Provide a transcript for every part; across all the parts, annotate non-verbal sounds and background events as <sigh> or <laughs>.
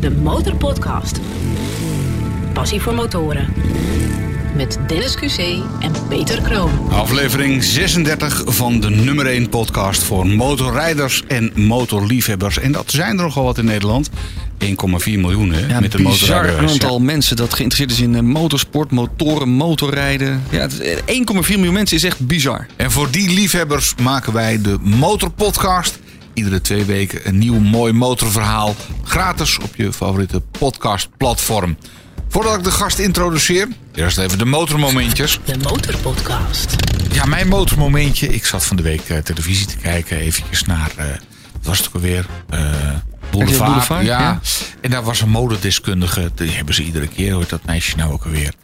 de Motorpodcast. Passie voor motoren. Met Dennis QC en Peter Kroon. Aflevering 36 van de nummer 1 podcast voor motorrijders en motorliefhebbers. En dat zijn er nogal wat in Nederland. 1,4 miljoen hè, Ja, met de bizar motorrijders. aantal mensen dat geïnteresseerd is in eh, motorsport, motoren, motorrijden. Ja, het is- eh, 1,4 miljoen mensen is echt bizar. En voor die liefhebbers maken wij de Motorpodcast. Iedere twee weken een nieuw mooi motorverhaal. Gratis op je favoriete podcastplatform. Voordat ik de gast introduceer, eerst even de motormomentjes. De Motorpodcast. Ja, mijn motormomentje. Ik zat van de week eh, televisie te kijken. Eventjes naar, eh, wat was het ook alweer? Eh Boulevard. Boulevard, ja. ja. En daar was een modedeskundige. Die hebben ze iedere keer. Heet dat meisje nou ook alweer?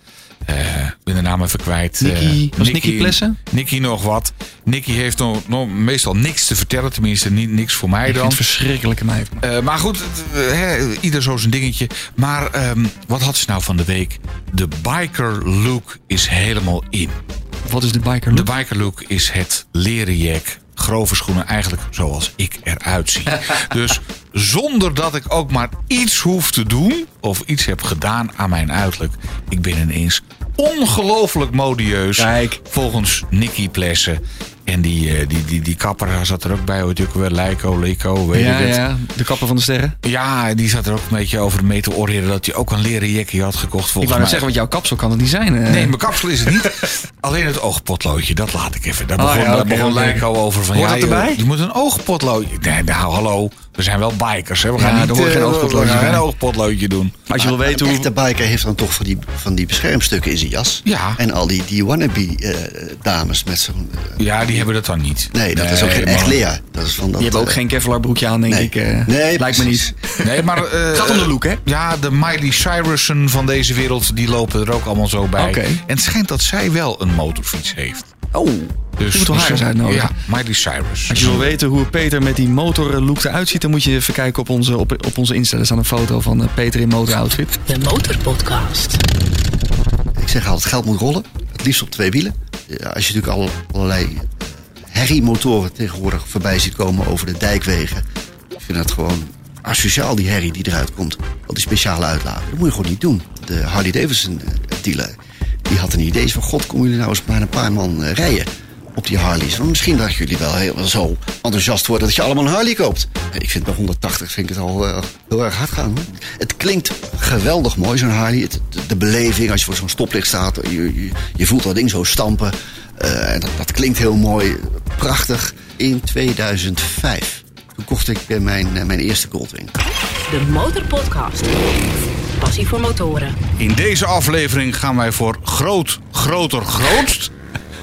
Eh, ik ben de naam even kwijt. Nikki- Eh, was Nikki Plessen? Nikki nog wat. Nikki heeft nog, nog meestal niks te vertellen. Tenminste, niet, niks voor mij Ik dan. verschrikkelijke meid. Eh, maar goed, eh, ieder zo zijn dingetje. Maar ehm, wat had ze nou van de week? De biker look is helemaal in. Wat is de biker De look? biker look is het leren jack. Grove schoenen, eigenlijk zoals ik eruit zie. <laughs> dus zonder dat ik ook maar iets hoef te doen... of iets heb gedaan aan mijn uiterlijk... ik ben ineens ongelooflijk modieus... Kijk. volgens Nicky Plessen. En die, eh, die, die, die kapper zat er ook bij. Die ook weer? Leiko, Leco, weet Ja, ik het. ja, de kapper van de sterren. Ja, die zat er ook een beetje over mee te oreren... dat hij ook een leren jackie had gekocht Ik volgens wou net zeggen, want jouw kapsel kan het niet zijn. eh. Nee, mijn kapsel is het niet. <laughs> Alleen het oogpotloodje, dat laat ik even. Daar Oh, begon, ja. Leiko over van... Hoort ja, dat erbij? Je, je moet een oogpotloodje... Nee, nou, hallo. We zijn wel bikers, hè. We Ja, gaan niet er hoort eh, geen we oogpotloodje gaan bij. geen oogpotloodje doen. Als je wil weten een hoe... echte biker heeft dan toch van die, van die beschermstukken in zijn jas. Ja. En al die, die wannabe eh, dames met zo'n... Ja, die hebben dat dan niet. nee, dat is ook geen echt Lea. Dat is van dat, Die hebben ook eh, geen Kevlar broekje aan, denk nee. ik. eh. Nee, Lijkt me niet. Nee, maar... <laughs> eh, Gaat om de look, hè? Ja, de Miley Cyrussen van deze wereld, die lopen er ook allemaal zo bij. Oké. En het schijnt dat zij wel een motorfiets heeft. Oh, Dus moet wel haar eens uitnodigen. Ja, Miley Cyrus. Als je wil weten hoe Peter met die motorlook eruit ziet... dan moet je even kijken op onze, op, op onze Insta. Er staat een foto van Peter in motoroutfit. De Motorpodcast. Ik zeg altijd, geld moet rollen. Het liefst op twee wielen. Ja, als je natuurlijk al allerlei herriemotoren tegenwoordig voorbij ziet komen over de dijkwegen. Ik vind dat gewoon asociaal, die herrie die eruit komt. Al die speciale uitlaten. Dat moet je gewoon niet doen. De Harley Davidson eh, dealer, die had een idee van... God, komen jullie nou eens maar een paar man eh, rijden op die Harleys? Want misschien dat jullie wel heel zo enthousiast worden dat je allemaal een Harley koopt. Ik vind bij 180 vind ik het al eh, heel erg hard gaan. Het klinkt geweldig mooi, zo'n Harley. De, beleving, als je voor zo'n stoplicht staat, je, je voelt dat ding zo stampen. Eh, en dat, dat klinkt heel mooi, prachtig. In 2005, toen kocht ik eh, mijn, eh, mijn eerste Goldwing. De Motorpodcast. Passie voor motoren. In deze aflevering gaan wij voor groot, groter, grootst.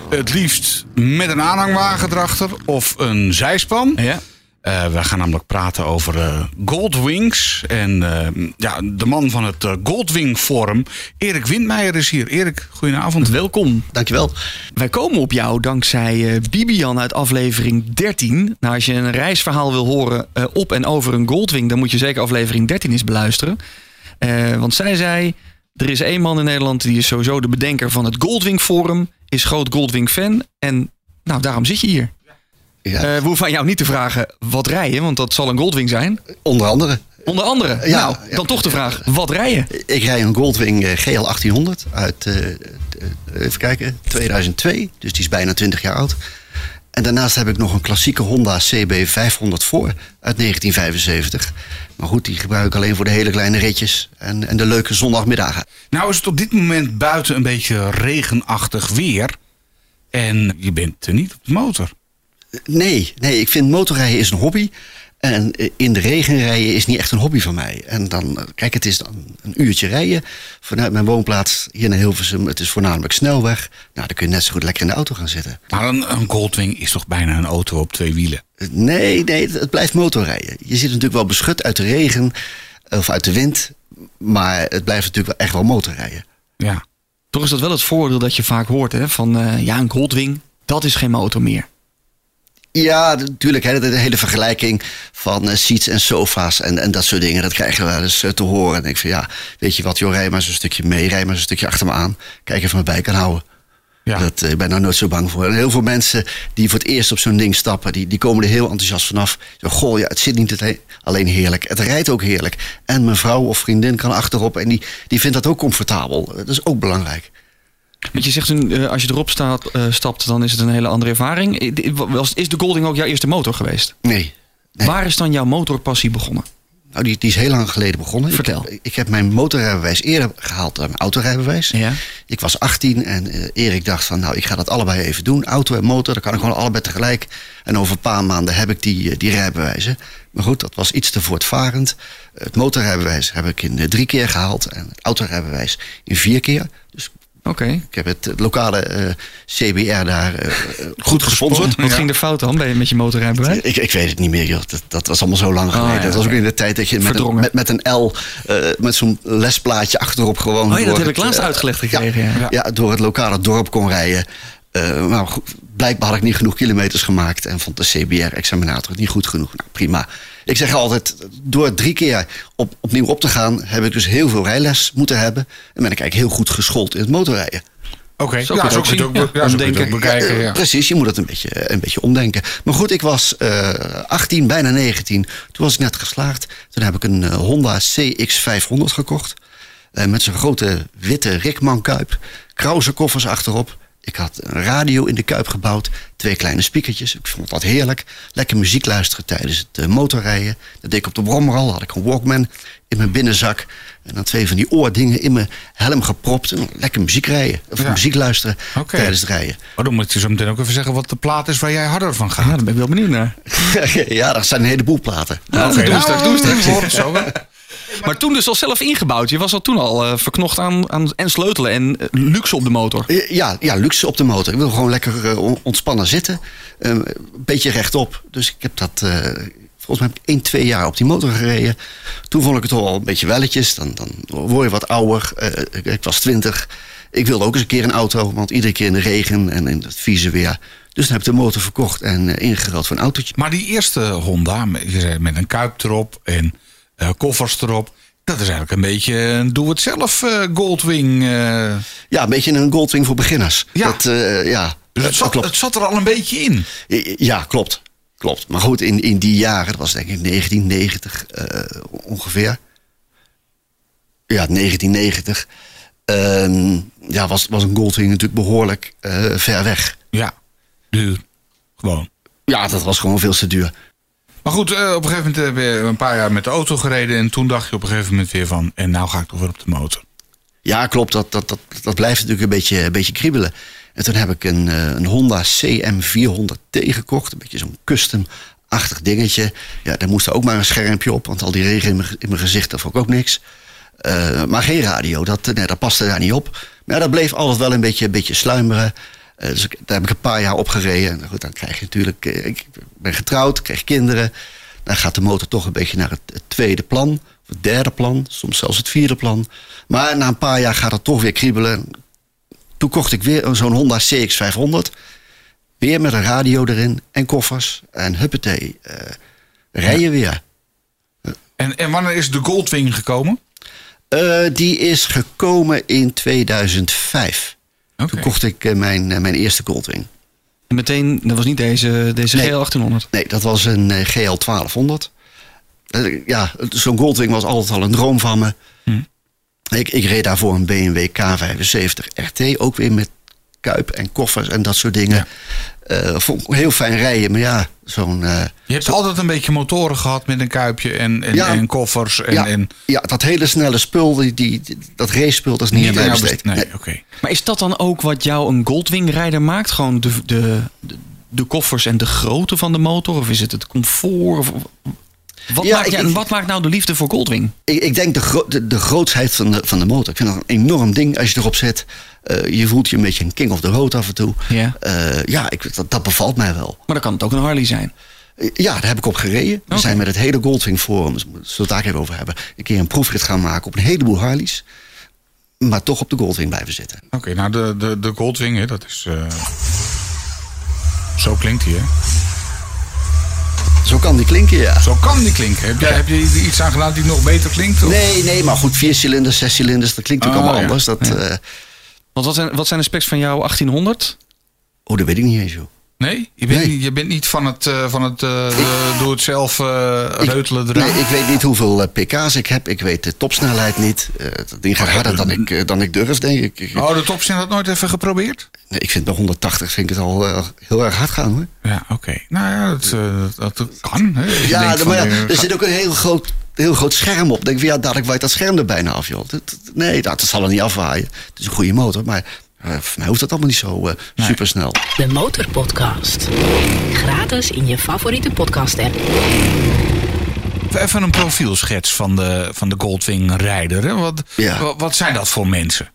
Het liefst met een aanhangwagen erachter of een zijspan. Ja. Eh, we gaan namelijk praten over eh, Goldwings. En eh, ja, de man van het Goldwing Forum, Erik Windmeijer, is hier. Erik, goedenavond. Welkom. Dankjewel. Wij komen op jou dankzij Bibian uit aflevering 13. Nou, als je een reisverhaal wil horen op en over een Goldwing... dan moet je zeker aflevering 13 eens beluisteren. Want zij zei... er is één man in Nederland die is sowieso de bedenker van het Goldwing Forum... is groot Goldwing-fan en nou, daarom zit je hier. Ja, Eh we hoeven aan jou niet te vragen wat rij je... want dat zal een Goldwing zijn. onder andere. Onder andere. Ja, nou, ja. dan toch de vraag, wat rij je? Ik rij een Goldwing eh, GL 1800 uit, eh, even kijken, 2002. Dus die is bijna 20 jaar oud. En daarnaast heb ik nog een klassieke Honda CB 500 voor uit 1975. Maar goed, die gebruik ik alleen voor de hele kleine ritjes en, en de leuke zondagmiddagen. Nou is het op dit moment buiten een beetje regenachtig weer. En je bent er niet op de motor. Nee, nee, ik vind motorrijden is een hobby. En eh, in de regen rijden is niet echt een hobby van mij. En dan, eh, kijk, het is dan een uurtje rijden vanuit mijn woonplaats hier naar Hilversum. Het is voornamelijk snelweg. Nou, dan kun je net zo goed lekker in de auto gaan zitten. Maar een, een Goldwing is toch bijna een auto op twee wielen? Nee, nee, het, blijft motorrijden. Je zit natuurlijk wel beschut uit de regen eh, of uit de wind. Maar het blijft natuurlijk wel echt wel motorrijden. Ja. Toch is dat wel het voordeel dat je vaak hoort hè, van... eh, ja, een Goldwing, dat is geen motor meer. Ja, natuurlijk. hè, De hele vergelijking van eh, seats en sofa's en, en dat soort dingen. Dat krijgen we wel eens eh, te horen. En ik van ja, weet je wat, joh, rij maar eens een stukje mee. Rij maar eens een stukje achter me aan. Kijk even mijn bij kan houden. Ja. Dat, eh, ik ben daar nooit zo bang voor. En heel veel mensen die voor het eerst op zo'n ding stappen, die, die komen er heel enthousiast vanaf. Zo, Goh, ja, het zit niet het- alleen heerlijk, het rijdt ook heerlijk. En mijn vrouw of vriendin kan achterop en die, die vindt dat ook comfortabel. Dat is ook belangrijk. Want je zegt, een, eh, als je erop staat, eh, stapt, dan is het een hele andere ervaring. Is de Golding ook jouw eerste motor geweest? Nee. Nee. Waar is dan jouw motorpassie begonnen? Nou, die, die is heel lang geleden begonnen. Vertel. Ik, ik heb mijn motorrijbewijs eerder gehaald dan mijn autorijbewijs. Ja. Ik was 18 en eh, Erik dacht van, nou, ik ga dat allebei even doen. Auto en motor, dat kan ik gewoon allebei tegelijk. En over een paar maanden heb ik die, eh, die rijbewijzen. Maar goed, dat was iets te voortvarend. Het motorrijbewijs heb ik in drie keer gehaald. En het autorijbewijs in vier keer. Dus Oké. ik heb het, het lokale eh, CBR daar eh, eh, goed gesponsord. Wat ging er fout dan bij, met je motorrijbewijs? Ik, ik weet het niet meer, joh. Dat, dat was allemaal zo lang geleden. ja, dat was ook in de tijd dat je met een, met, met een L, met zo'n lesplaatje achterop gewoon... Oh ja, dat heb het, ik laatst uitgelegd gekregen. Ja. ja, ja, door het lokale dorp kon rijden. Maar goed, blijkbaar had ik niet genoeg kilometers gemaakt en vond de CBR-examinator het niet goed genoeg. Nou, prima. Ik zeg altijd, door drie keer op, opnieuw op te gaan, heb ik dus heel veel rijles moeten hebben. En ben ik eigenlijk heel goed geschoold in het motorrijden. Oké, ja, zo kun je ook het ook, bekijken. Eh, Ja. Precies, je moet het een beetje, een beetje omdenken. Maar goed, ik was eh 18, bijna 19. Toen was ik net geslaagd. Toen heb ik een eh, Honda CX500 gekocht. Eh, met zo'n grote witte Rickman kuip. Krause koffers achterop. Ik had een radio in de kuip gebouwd. Twee kleine speakertjes. Ik vond dat heerlijk. Lekker muziek luisteren tijdens het eh, motorrijden. Dat deed ik op de brommer al. Had ik een Walkman in mijn binnenzak. En dan twee van die oordingen in mijn helm gepropt. En lekker muziek rijden. Of Ja. muziek luisteren tijdens het rijden. Maar dan moet je zo meteen ook even zeggen wat de plaat is waar jij harder van gaat. Ja, daar ben ik wel benieuwd naar. <laughs> ja, dat zijn een heleboel platen. Ja, Oké, dat doen we nou, straks, doen we straks. Maar toen dus al zelf ingebouwd. Je was al toen al eh, verknocht aan, aan en sleutelen en eh, luxe op de motor. Ja, ja, luxe op de motor. Ik wil gewoon lekker eh, on- ontspannen zitten. Eh, een beetje rechtop. Dus ik heb dat... eh, volgens mij heb ik 1, 2 jaar op die motor gereden. Toen vond ik het toch al een beetje welletjes. Dan, dan word je wat ouder. Eh, ik, ik was 20. Ik wilde ook eens een keer een auto. Want iedere keer in de regen en in het vieze weer. Dus dan heb ik de motor verkocht en eh, ingeruild voor een autootje. Maar die eerste Honda, met een kuip erop en eh, koffers erop. Dat is eigenlijk een beetje een doe-het-zelf eh, Goldwing. eh. Ja, een beetje een Goldwing voor beginners. Ja. Dat, ja, Dus het, zat, klopt. het zat er al een beetje in. Ja, klopt. Klopt. Maar goed, in, in die jaren, dat was denk ik 1990 eh, ongeveer. Ja, 1990. ehm, ja, was, was een Goldwing natuurlijk behoorlijk eh, ver weg. Ja, duur. Gewoon. Ja, dat was gewoon veel te duur. Maar goed, eh, op een gegeven moment heb je een paar jaar met de auto gereden. En toen dacht je op een gegeven moment weer van... En nou ga ik toch weer op de motor. Ja, klopt. Dat, dat, dat, dat blijft natuurlijk een beetje, een beetje kriebelen. En toen heb ik een, eh, een Honda CM400T gekocht. Een beetje zo'n custom-achtig dingetje. Ja, daar moest er ook maar een schermpje op. Want al die regen in mijn, in mijn gezicht, dat vond ik ook niks. Eh, maar geen radio, dat, nee, dat paste daar niet op. Maar ja, dat bleef altijd wel een beetje, een beetje sluimeren. Eh, dus daar heb ik een paar jaar op gereden. En goed, dan krijg je natuurlijk... eh, ik ben getrouwd, krijg kinderen. Dan gaat de motor toch een beetje naar het, tweede plan. Of het derde plan, soms zelfs het vierde plan. Maar na een paar jaar gaat het toch weer kriebelen. Toen kocht ik weer zo'n Honda CX500. Weer met een radio erin en koffers. En huppatee, eh rijden weer. En, en wanneer is de Goldwing gekomen? Die is gekomen in 2005. Toen kocht ik eh, mijn, eh, mijn eerste Goldwing. En meteen, dat was niet deze, deze Nee. GL 1800. Nee, dat was een eh, GL 1200. Eh, ja, zo'n Goldwing was altijd al een droom van me. Hm. Ik, ik reed daarvoor een BMW K75 RT. Ook weer met kuip en koffers en dat soort dingen. Eh, vond ik heel fijn rijden. Maar ja, zo'n... eh, Je hebt altijd een beetje motoren gehad met een kuipje en, en, Ja. en koffers. En, ja, en ja, dat hele snelle spul, die, die, dat race spul, dat is niet, aan jou besteed. best- Nee, Nee. oké. Maar is dat dan ook wat jou een Goldwing-rijder maakt? Gewoon de, de, de, de koffers en de grootte van de motor? Of is het het comfort? Of, wat, Ja, maakt, ik- ja, wat maakt nou de liefde voor Goldwing? Ik, ik denk de, gro de, de grootsheid van de, van de motor. Ik vind dat een enorm ding als je erop zit. Eh, je voelt je een beetje een king of the road af en toe. Ja. Eh, ja, ik, dat, dat bevalt mij wel. Maar dan kan het ook een Harley zijn. Eh, Ja, daar heb ik op gereden. We zijn met het hele Goldwing Forum, dus we zullen het daar even over hebben, een keer een proefrit gaan maken op een heleboel Harleys. Maar toch op de Goldwing blijven zitten. Oké, nou de, de, de Goldwing, hè, dat is... eh, Zo klinkt hij, hè? Zo kan die klinken, ja. Zo kan die klinken. Heb, jij, heb je iets aan gedaan die nog beter klinkt? Of? Nee, nee, maar goed, vier cilinders, zes cilinders, dat klinkt ook Oh, allemaal ja. anders. Dat, eh, Want wat zijn, wat zijn de specs van jouw 1800? Oh, dat weet ik niet eens, joh. Nee? Je bent, Nee. Niet, je bent niet van het, eh, van het eh, eh, doe het zelf reutelen Nee, eraan? ik weet niet hoeveel pk's ik heb. Ik weet de topsnelheid niet. Eh, dat ding gaat harder dan ik, dan ik durf, denk ik. Ik, Oh, de had nooit even geprobeerd? nee, ik vind bij 180 vind ik het al heel erg hard gaan, hoor. Ja, oké. Nou ja, dat, eh, dat kan. Hè. Je Ja, maar ja, er zit ook een heel groot, heel groot scherm op. Ik denk van, ja, dadelijk waait dat scherm er bijna af, joh. Dat- dat- nee, dat, dat zal er niet afwaaien. Het is een goede motor, maar eh, voor mij hoeft dat allemaal niet zo eh supersnel. De Motorpodcast. Gratis in je favoriete podcast-app. Even een profielschets van de, van de Goldwing-rijder. hè. Wat, Ja. wat, wat zijn dat voor mensen?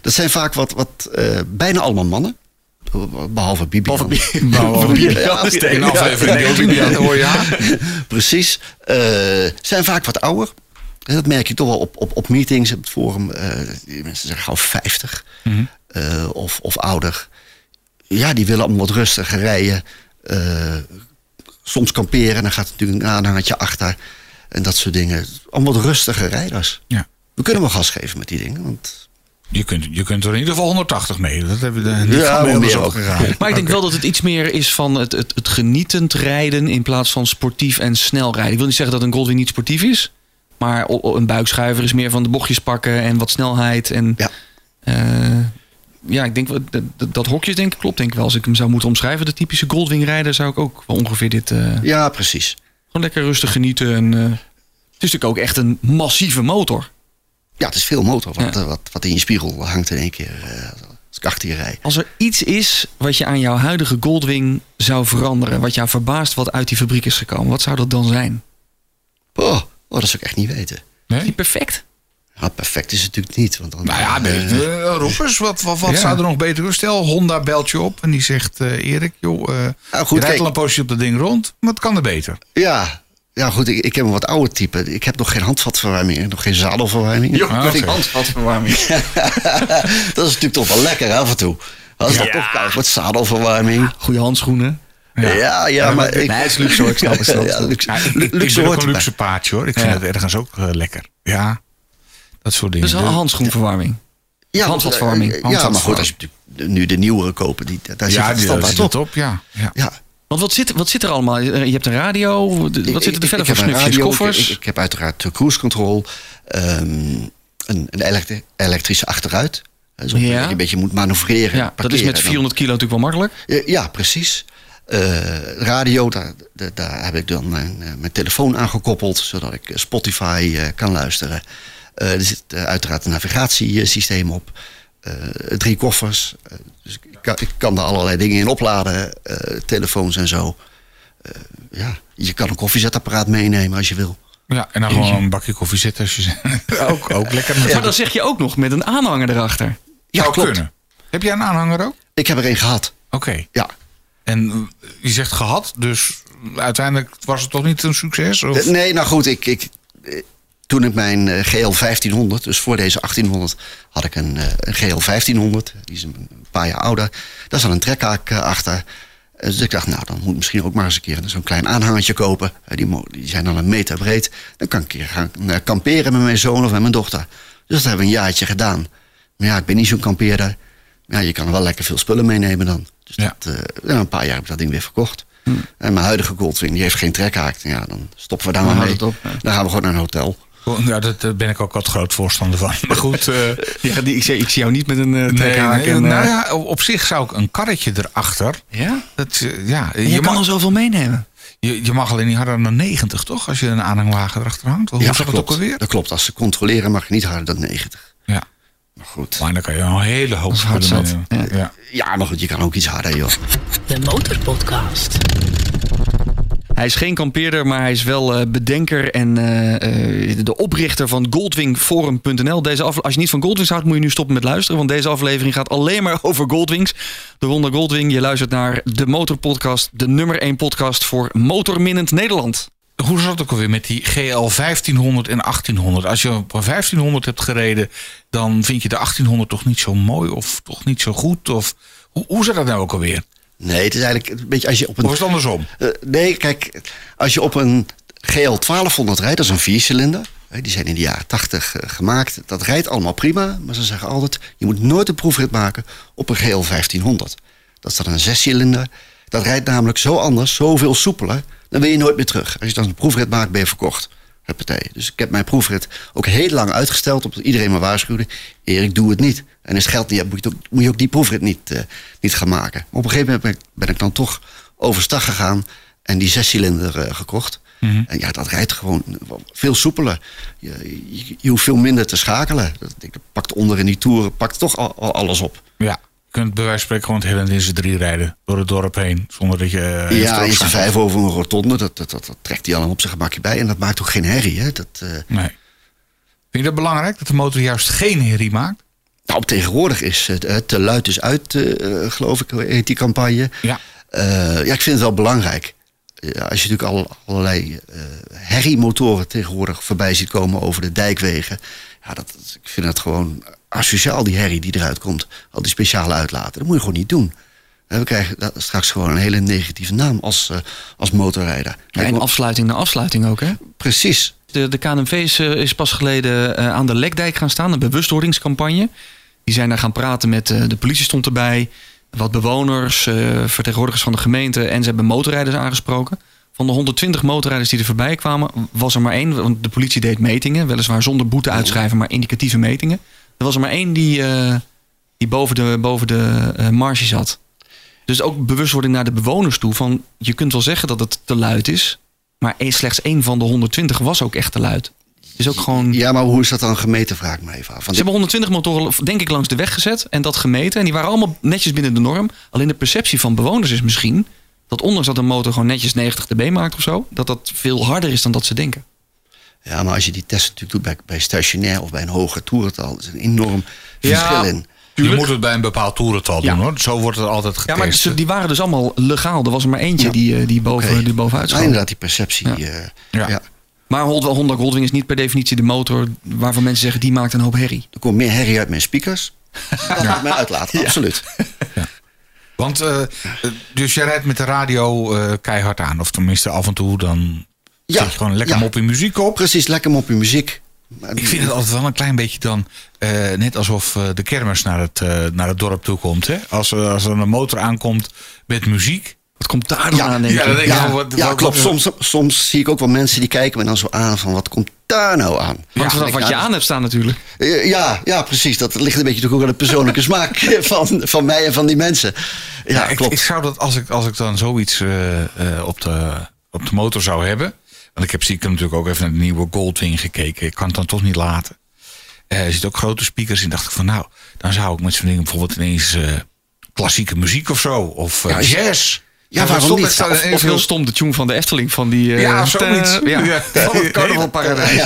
Dat zijn vaak wat, wat eh, bijna allemaal mannen. Behalve Bibi. Nou, in aflevering 19, ja. <laughs> Precies. Eh, zijn vaak wat ouder. En Dat merk je toch wel op, op, op meetings, op het forum. eh, die mensen zijn gauw 50 Mhm. eh, of, of ouder. Ja, die willen allemaal wat rustiger rijden. Eh, soms kamperen, dan gaat er natuurlijk een aanhangertje achter. En dat soort dingen. Allemaal wat rustige rijders. Ja. We kunnen wel gas geven met die dingen. Want Je kunt, je kunt er in ieder geval 180 mee. Dat hebben we niet Ja, van maar meer meer ook. gegaan. <laughs> Maar ik denk wel dat het iets meer is van het, het, het genietend rijden in plaats van sportief en snel rijden. Ik wil niet zeggen dat een Goldwing niet sportief is. Maar een buikschuiver is meer van de bochtjes pakken en wat snelheid. En Ja. eh, ja, ik denk dat, dat, hokjes denk ik klopt denk ik wel. Als ik hem zou moeten omschrijven, de typische Goldwing rijder, zou ik ook wel ongeveer dit... eh, ja, precies. gewoon lekker rustig genieten. En, eh, het is natuurlijk ook echt een massieve motor. Ja, het is veel motor wat, Ja. wat, wat in je spiegel hangt in één keer. als ik achter je rij. Als er iets is wat je aan jouw huidige Goldwing zou veranderen, wat jou verbaast wat uit die fabriek is gekomen, wat zou dat dan zijn? Oh, oh, dat zou ik echt niet weten. Niet Nee? perfect? Ja, perfect is het natuurlijk niet. Want dan, Nou ja, nee, eh, eh, roep eens. Wat, wat, wat Ja. zou er nog beter doen? Stel, Honda belt je op en die zegt... eh, Erik, joh, eh Nou, goed, je rijdt kijk. al een poosje op dat ding rond. Wat kan er beter? ja, ja, goed, ik, ik heb een wat ouder type. Ik heb nog geen handvatverwarming, nog geen zadelverwarming. Ah, oké. handvatverwarming. <laughs> dat is natuurlijk toch wel lekker af en toe. Als dat Ja. toch koud wordt, zadelverwarming. Goede handschoenen. Ja, ja, maar... ik, Nee, het is luxe hoor, ik snap <laughs> het. snap. Ja, luxe, Ja, ik, ik, ik luxe ook hoort een luxe paardje hoor. Ik vind Ja. het ergens ook eh, lekker. Ja, dat soort dingen. Dus een handschoenverwarming. Ja, handvatverwarming. Ja, maar goed, als je natuurlijk nu de nieuwere kopen, die, daar zit het standaard op. op. Ja, ja. Ja, Want wat zit, wat zit er allemaal? Je hebt een radio. Wat zit er verder voor snufjes? radio, Koffers? Ik, heb uiteraard de cruise control. ehm, een, een elektri- elektrische achteruit. Zo Ja. dat je een beetje moet manoeuvreren. ja, dat is met Dan- 400 kilo natuurlijk wel makkelijk. Ja, Ja, precies. Eh, radio, daar, daar, daar heb ik dan mijn, eh, mijn telefoon aan gekoppeld, zodat ik eh, Spotify eh, kan luisteren. Eh, er zit uiteraard een navigatiesysteem op. Eh, drie koffers. Dus ik kan, ik kan daar allerlei dingen in opladen. eh, telefoons en zo. Eh, ja, je kan een koffiezetapparaat meenemen als je wil. ja, en dan gewoon een bakje koffie zitten. Als je, <laughs> ook, ook lekker. Maar dan zeg je ook nog met een aanhanger erachter. Ja, Zou klopt. kunnen. Heb jij een aanhanger ook? Ik heb er een gehad. Oké. Ja. En je zegt gehad, dus uiteindelijk was het toch niet een succes? Of? Eh, Nee, nou goed, ik, ik, eh, toen ik mijn eh, GL 1500, dus voor deze 1800, had ik een, een GL 1500. Die is een paar jaar ouder. Daar zat een trekhaak achter. Dus ik dacht, nou, dan moet ik misschien ook maar eens een keer zo'n klein aanhangertje kopen. Die, die zijn dan een meter breed. Dan kan ik een gaan kamperen met mijn zoon of met mijn dochter. Dus dat hebben we een jaartje gedaan. Maar ja, ik ben niet zo'n kampeerder. Ja, je kan er wel lekker veel spullen meenemen dan. Dus Ja. dat, eh, een paar jaar heb ik dat ding weer verkocht. En mijn huidige Goldwing, die heeft geen trekhaak. Ja, dan stoppen we daar maar mee. op, ja. Dan gaan we gewoon naar een hotel. Ja, dat, daar ben ik ook wat groot voorstander van. Maar goed. eh, <laughs> Ja, die, ik, zie, ik zie jou niet met een eh, trekhaak. nee, en, nou ja, op zich zou ik een karretje erachter. ja? Dat, ja, En je, je, kan al zoveel meenemen. je, je mag alleen niet harder dan 90, toch? Als je een aanhangwagen erachter hangt. Hoe ja, zat het ook klopt. alweer? Dat klopt. Als ze controleren mag je niet harder dan 90. Ja. Maar goed. Maar dan kan je een hele hoop hard zat. meenemen. Ja. Ja. Ja, maar goed, je kan ook iets harder, joh. De Motorpodcast. Hij is geen kampeerder, maar hij is wel eh, bedenker en eh, eh, de oprichter van Goldwingforum.nl. Deze afle- Als je niet van Goldwings houdt, moet je nu stoppen met luisteren. Want deze aflevering gaat alleen maar <laughs> over Goldwings. De Ronde Goldwing, je luistert naar de Motorpodcast. De nummer 1 podcast voor motorminnend Nederland. Hoe zat het ook alweer met die GL 1500 en 1800? Als je op een 1500 hebt gereden, dan vind je de 1800 toch niet zo mooi of toch niet zo goed? Of hoe, hoe zat dat nou ook alweer? Nee, het is eigenlijk een beetje als je op Of is een... het andersom? Eh, nee, kijk, als je op een GL 1200 rijdt, dat is een viercilinder. Die zijn in de jaren 80 eh, gemaakt. Dat rijdt allemaal prima. Maar ze zeggen altijd, je moet nooit een proefrit maken op een geel 1500. Dat is dan een zescilinder. Dat rijdt namelijk zo anders, zoveel soepeler. Dan wil je nooit meer terug. Als je dan een proefrit maakt, ben je verkocht. Huppatee. Dus ik heb mijn proefrit ook heel lang uitgesteld. Omdat iedereen me waarschuwde. Erik, doe het niet. En als geld niet hebt, moet je, ook, moet je ook die proefrit niet, eh, niet gaan maken. Maar op een gegeven moment ben ik, ben ik dan toch overstag gegaan. En die zescilinder eh, gekocht. En ja, dat rijdt gewoon veel soepeler. Je, je, je hoeft veel minder te schakelen. Dat, ik pakt onder in die toeren, pakt toch al, al alles op. Ja. Je kunt bij wijze van spreken gewoon het hele in z'n drie rijden. Door het dorp heen. Zonder dat je... eh, ja, in z'n vijf over een rotonde, dat, dat, dat, dat trekt hij allemaal op zijn gemakje bij. En dat maakt ook geen herrie. Hè? Dat, eh, Nee. Vind je dat belangrijk? Dat de motor juist geen herrie maakt? nou, tegenwoordig is het eh, te luid is uit, geloof ik, heet die campagne. Ja. Ja, ik vind het wel belangrijk. Ja, als je natuurlijk al, allerlei eh herriemotoren tegenwoordig voorbij ziet komen over de dijkwegen. Ja, dat, dat- ik vind het gewoon asociaal, die herrie die eruit komt. Al die speciale uitlaten. Dat moet je gewoon niet doen. We krijgen straks gewoon een hele negatieve naam als, eh, als motorrijder. Ja, en afsluiting na afsluiting ook, hè? Precies. De, de KNMV is, eh, is pas geleden eh, aan de Lekdijk gaan staan, een bewustwordingscampagne. Die zijn daar gaan praten met de politie stond erbij, wat bewoners, vertegenwoordigers van de gemeente en ze hebben motorrijders aangesproken. Van de 120 motorrijders die er voorbij kwamen, was er maar één, want de politie deed metingen, weliswaar zonder boete uitschrijven, maar indicatieve metingen. Er was er maar één die, eh, die boven de, boven de eh, marge zat. Dus ook bewustwording naar de bewoners toe. Van, je kunt wel zeggen dat het te luid is. Maar slechts één van de 120 was ook echt te luid. Dus ook gewoon... Ja, maar hoe is dat dan gemeten, vraag ik me even af. Ze hebben 120 motoren, denk ik, langs de weg gezet en dat gemeten. En die waren allemaal netjes binnen de norm. Alleen de perceptie van bewoners is misschien... dat ondanks dat een motor gewoon netjes 90 dB maakt of zo... dat dat veel harder is dan dat ze denken. Ja, maar als je die test natuurlijk doet bij, bij stationair of bij een hoger toerental, is een enorm Ja. verschil in. Je moet het bij een bepaald toerental Ja. doen hoor. Zo wordt het altijd getest. Ja, maar ze- die waren dus allemaal legaal. Er was er maar eentje Ja. die, eh, die, boven, die bovenuit schoot. inderdaad, die perceptie. Ja. eh, Ja. ja. Maar Honda Goldwing is niet per definitie de motor... waarvan mensen zeggen, die maakt een hoop herrie. Er komt meer herrie uit mijn speakers. <laughs> dan uit mijn uitlaat, absoluut. Want, eh, dus jij rijdt met de radio eh, keihard aan. Of tenminste af en toe dan Ja, zet je gewoon lekker ja. mop in muziek op. Precies, lekker op je muziek. Ik vind het altijd wel een klein beetje dan... eh, net alsof eh, de kermis naar het, eh, naar het dorp toe komt. Hè? Als, er- als er een motor aankomt met muziek. Wat komt daar dan Ja, aan, denk ja, ik Ja, wel, wat- ja wat- klopt. wat- Soms, soms zie ik ook wel mensen die kijken me dan zo aan van wat komt daar nou aan? Hangt vanaf Ik- wat je nou, aan hebt staan natuurlijk. Ja, ja, precies. Dat ligt een beetje ook aan de persoonlijke <laughs> smaak van, van mij en van die mensen. Ja, Ja, ik, klopt. ik zou dat als ik, als ik dan zoiets eh, eh, op, de, op de motor zou hebben. Want ik heb stiekem natuurlijk ook even naar de nieuwe Goldwing gekeken. Ik kan het dan toch niet laten. Eh, er zitten ook grote speakers in. Dacht ik van nou, dan zou ik met zo'n ding bijvoorbeeld ineens eh, klassieke muziek of zo. Of eh, Ja, is- jazz. Ja, waarom stond niet? Of, heel stom, de tune van de Efteling van die... eh, Ja, zoiets. Ja, Ja. <laughs> van het carnavalparadijs.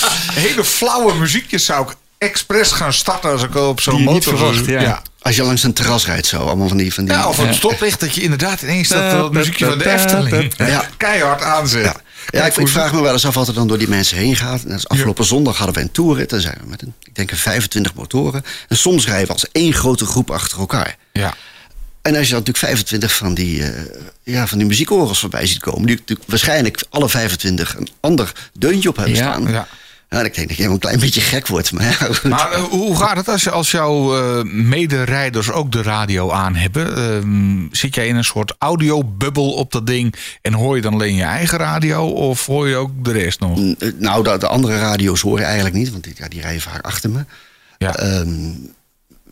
<laughs> Hele flauwe muziekjes zou ik expres gaan starten als ik op zo'n motor verwacht, ja. ja. Als je langs een terras rijdt zo, allemaal van die... Van die Ja, of een stoplicht dat je inderdaad ineens dat, dat muziekje van de Efteling Ja. <laughs> keihard aanzet. Ja, ik, ik vraag me wel eens af wat er dan door die mensen heen gaat. En dat is afgelopen zondag hadden we een toerrit. Dan zijn we met een, ik denk een 25 motoren. En soms rijden we als één grote groep achter elkaar. Ja. En als je dan natuurlijk 25 van die, eh ja, van die muziekorgels voorbij ziet komen... die natuurlijk waarschijnlijk alle 25 een ander deuntje op hebben Ja, staan... ja. Ja, ik denk dat je helemaal een klein beetje gek wordt. Maar, ja. Maar eh, hoe gaat het als, je, als jouw eh, mederijders ook de radio aan hebben? Ehm, zit jij in een soort audiobubbel op dat ding en hoor je dan alleen je eigen radio of hoor je ook de rest nog? Eh, Nou, de, de andere radio's hoor je eigenlijk niet, want die, ja, die rijden vaak achter me. Ja. Ehm,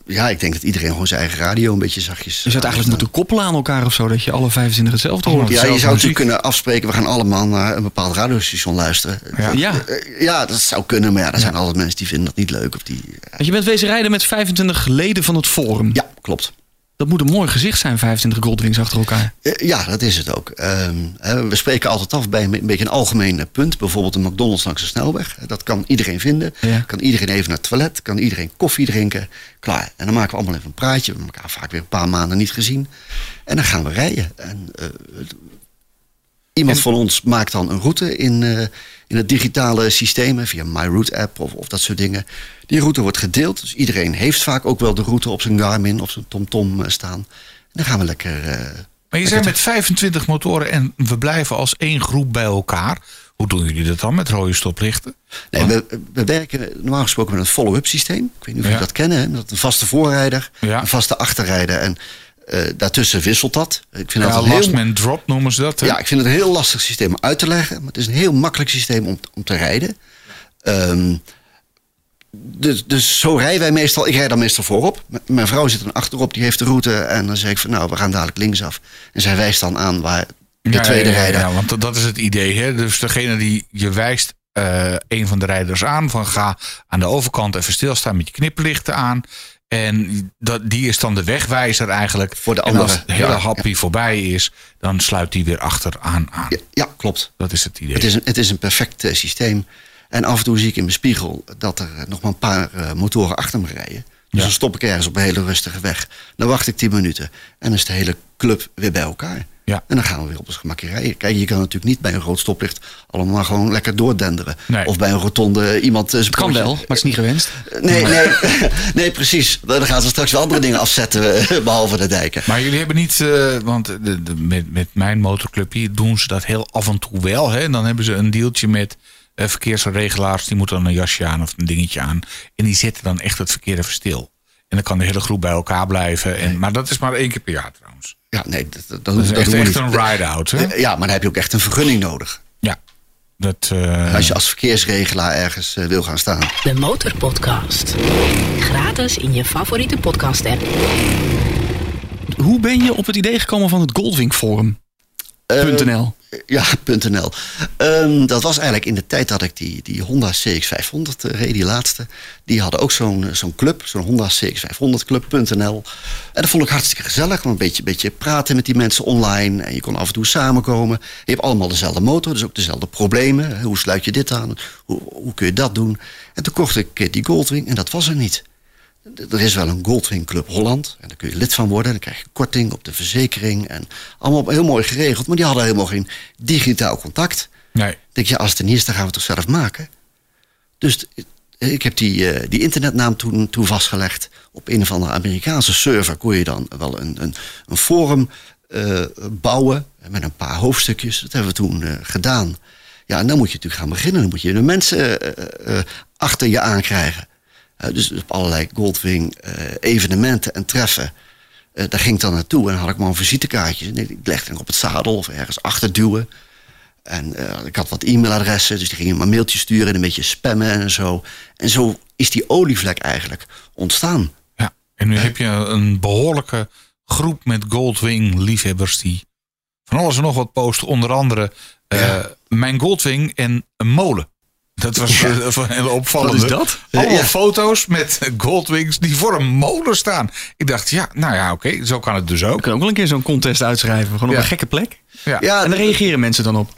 ja, ik denk dat iedereen gewoon zijn eigen radio een beetje zachtjes... Je zou het eigenlijk moeten koppelen aan elkaar of zo, dat je alle 25 hetzelfde hoort. Ja, je zou muziek. natuurlijk kunnen afspreken, we gaan allemaal naar een bepaald radiostation luisteren. Ja. Ja, Eh, ja, dat zou kunnen, maar ja, er zijn altijd mensen die vinden dat niet leuk. Of die, want je bent wezen rijden met 25 leden van het forum. ja, klopt. Dat moet een mooi gezicht zijn, 25 Goldwings achter elkaar. Eh, ja, dat is het ook. Ehm, we spreken altijd af bij een, beetje een algemeen eh, punt. Bijvoorbeeld een McDonald's langs de snelweg. Dat kan iedereen vinden. Ja. Kan iedereen even naar het toilet. Kan iedereen koffie drinken. Klaar. En dan maken we allemaal even een praatje. We hebben elkaar vaak weer een paar maanden niet gezien. En dan gaan we rijden. En, eh, iemand van ons maakt dan een route in, eh, in het digitale systeem. Via MyRoute app of, of dat soort dingen. Die route wordt gedeeld. Dus iedereen heeft vaak ook wel de route op zijn Garmin of zijn TomTom eh, staan. En dan gaan we lekker... eh, Maar je zijn met 25 motoren en we blijven als één groep bij elkaar. Hoe doen jullie dat dan met rode stoplichten? Nee, we, we werken normaal gesproken met een follow-up systeem. Ik weet niet of Ja. jullie dat kennen. Hè? Met een vaste voorrijder, Ja. een vaste achterrijder. En eh, daartussen wisselt dat. Ik vind Ja, dat last heel, man drop noemen ze dat. hè? ja, ik vind het een heel lastig systeem om uit te leggen. Maar het is een heel makkelijk systeem om, om te rijden. Ehm, dus, dus zo rijden wij meestal. Ik rijd dan meestal voorop. M- Mijn vrouw zit dan achterop, die heeft de route. En dan zeg ik van nou, we gaan dadelijk linksaf. En zij wijst dan aan waar de Ja, tweede ja, rijder... Ja, want dat- dat is het idee. Hè? Dus degene die je wijst eh, een van de rijders aan. Van ga aan de overkant even stilstaan met je knipperlichten aan. En dat, die is dan de wegwijzer eigenlijk. Voor de En als andere. het hele Ja, happy voorbij is, dan sluit die weer achteraan aan. Ja, ja, klopt. Dat is het idee. Het is een, het is een perfect eh, systeem. En af en toe zie ik in mijn spiegel dat er eh, nog maar een paar eh, motoren achter me rijden. Dus dan stop ik ergens op een hele rustige weg. Dan wacht ik 10 minuten. En dan is de hele club weer bij elkaar. Ja. En dan gaan we weer op ons gemakje rijden. Kijk, je kan natuurlijk niet bij een rood stoplicht allemaal gewoon lekker doordenderen. Nee. Of bij een rotonde iemand... eh, Het kan pootje- wel, maar het is niet gewenst. Nee, nee, <laughs> nee, precies. Dan gaan ze straks wel andere dingen afzetten, eh, behalve de dijken. Maar jullie hebben niet, eh, want de, de, met, met mijn motorclubje doen ze dat heel af en toe wel. Hè? En dan hebben ze een deeltje met eh, verkeersregelaars. Die moeten dan een jasje aan of een dingetje aan. En die zetten dan echt het verkeer even stil. En dan kan de hele groep bij elkaar blijven. En, maar dat is maar één keer per jaar trouwens. Ja, nee, dat, dat, Dat is dat echt, een ride-out. Ja, maar dan heb je ook echt een vergunning nodig. Ja. Dat, eh, Als je als verkeersregelaar ergens eh, wil gaan staan. De Motorpodcast. Gratis in je favoriete podcast-app. Hoe ben je op het idee gekomen van het Goldwing Forum? .nl. Ja, .nl. Ehm, dat was eigenlijk in de tijd dat ik die, die Honda CX500 eh, reed, die laatste. Die hadden ook zo'n eh, zo'n club, zo'n Honda CX500 club.nl. En dat vond ik hartstikke gezellig. Een beetje, beetje praten met die mensen online. En je kon af en toe samenkomen. Je hebt allemaal dezelfde motor, dus ook dezelfde problemen. Hoe sluit je dit aan? Hoe, hoe kun je dat doen? En toen kocht ik eh, die Goldwing en dat was er niet. Er is wel een Goldwing Club Holland. En daar kun je lid van worden. Dan krijg je korting op de verzekering. En allemaal heel mooi geregeld. Maar die hadden helemaal geen digitaal contact. nee. Denk, ja, als het er niet is, dan gaan we het toch zelf maken. Dus t- ik heb die, eh, die internetnaam toen, toen vastgelegd. Op een of andere Amerikaanse server kon je dan wel een, een, een forum eh, bouwen. Met een paar hoofdstukjes. Dat hebben we toen eh, gedaan. Ja, en dan moet je natuurlijk gaan beginnen. Dan moet je de mensen eh, eh, achter je aankrijgen. Eh, dus op allerlei Goldwing eh, evenementen en treffen. Eh, daar ging ik dan naartoe en had ik maar een visitekaartje. En ik legde hem op het zadel of ergens achter duwen. En ik had wat e-mailadressen, dus die gingen maar mailtjes sturen en een beetje spammen en zo. En zo is die olievlek eigenlijk ontstaan. Ja. En nu heb je een behoorlijke groep met Goldwing-liefhebbers die van alles en nog wat posten. Onder andere mijn Goldwing en een molen. Dat was eh, een hele opvallende. Wat is dat? Allemaal Ja. foto's met Goldwings die voor een molen staan. Ik dacht, ja, nou ja, oké, zo kan het dus ook. kunnen ook wel een keer zo'n contest uitschrijven. Gewoon op Ja. een gekke plek. Ja. Ja, En daar reageren mensen dan op.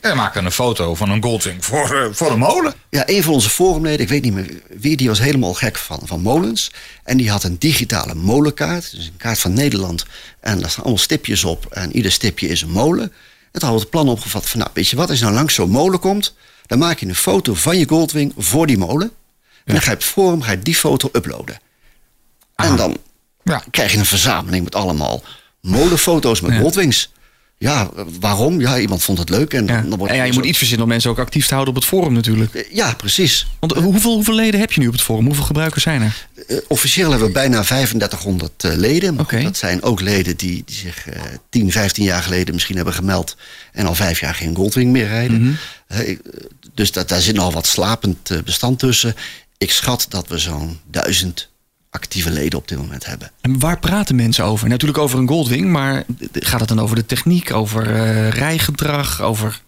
En maken een foto van een Goldwing voor, eh, voor een molen. Ja, een van onze forumleden, ik weet niet meer wie, die was helemaal gek van, van molens. En die had een digitale molenkaart, dus een kaart van Nederland. En daar staan allemaal stipjes op en ieder stipje is een molen. En toen hadden we het plan opgevat van, nou weet je wat, als je nou langs zo'n molen komt... dan maak je een foto van je Goldwing voor die molen. En dan ga je op het forum ga je die foto uploaden. En dan Ja. krijg je een verzameling met allemaal molenfoto's met Ja. Goldwings. Ja, waarom? Ja, iemand vond het leuk. En, Ja. dan wordt En ja, je zo- moet iets verzinnen om mensen ook actief te houden op het forum natuurlijk. Ja, precies. Want eh, hoeveel, hoeveel leden heb je nu op het forum? Hoeveel gebruikers zijn er? Eh, officieel hebben we bijna 3500 eh, leden. Maar. Dat zijn ook leden die, die zich eh 10, 15 jaar geleden misschien hebben gemeld. En al vijf jaar geen Goldwing meer rijden. Mhm. Eh, dus dat, daar zit nog wat slapend eh, bestand tussen. Ik schat dat we zo'n duizend actieve leden op dit moment hebben. En waar praten mensen over? Natuurlijk over een Goldwing, maar gaat het dan over de techniek, over eh, rijgedrag, over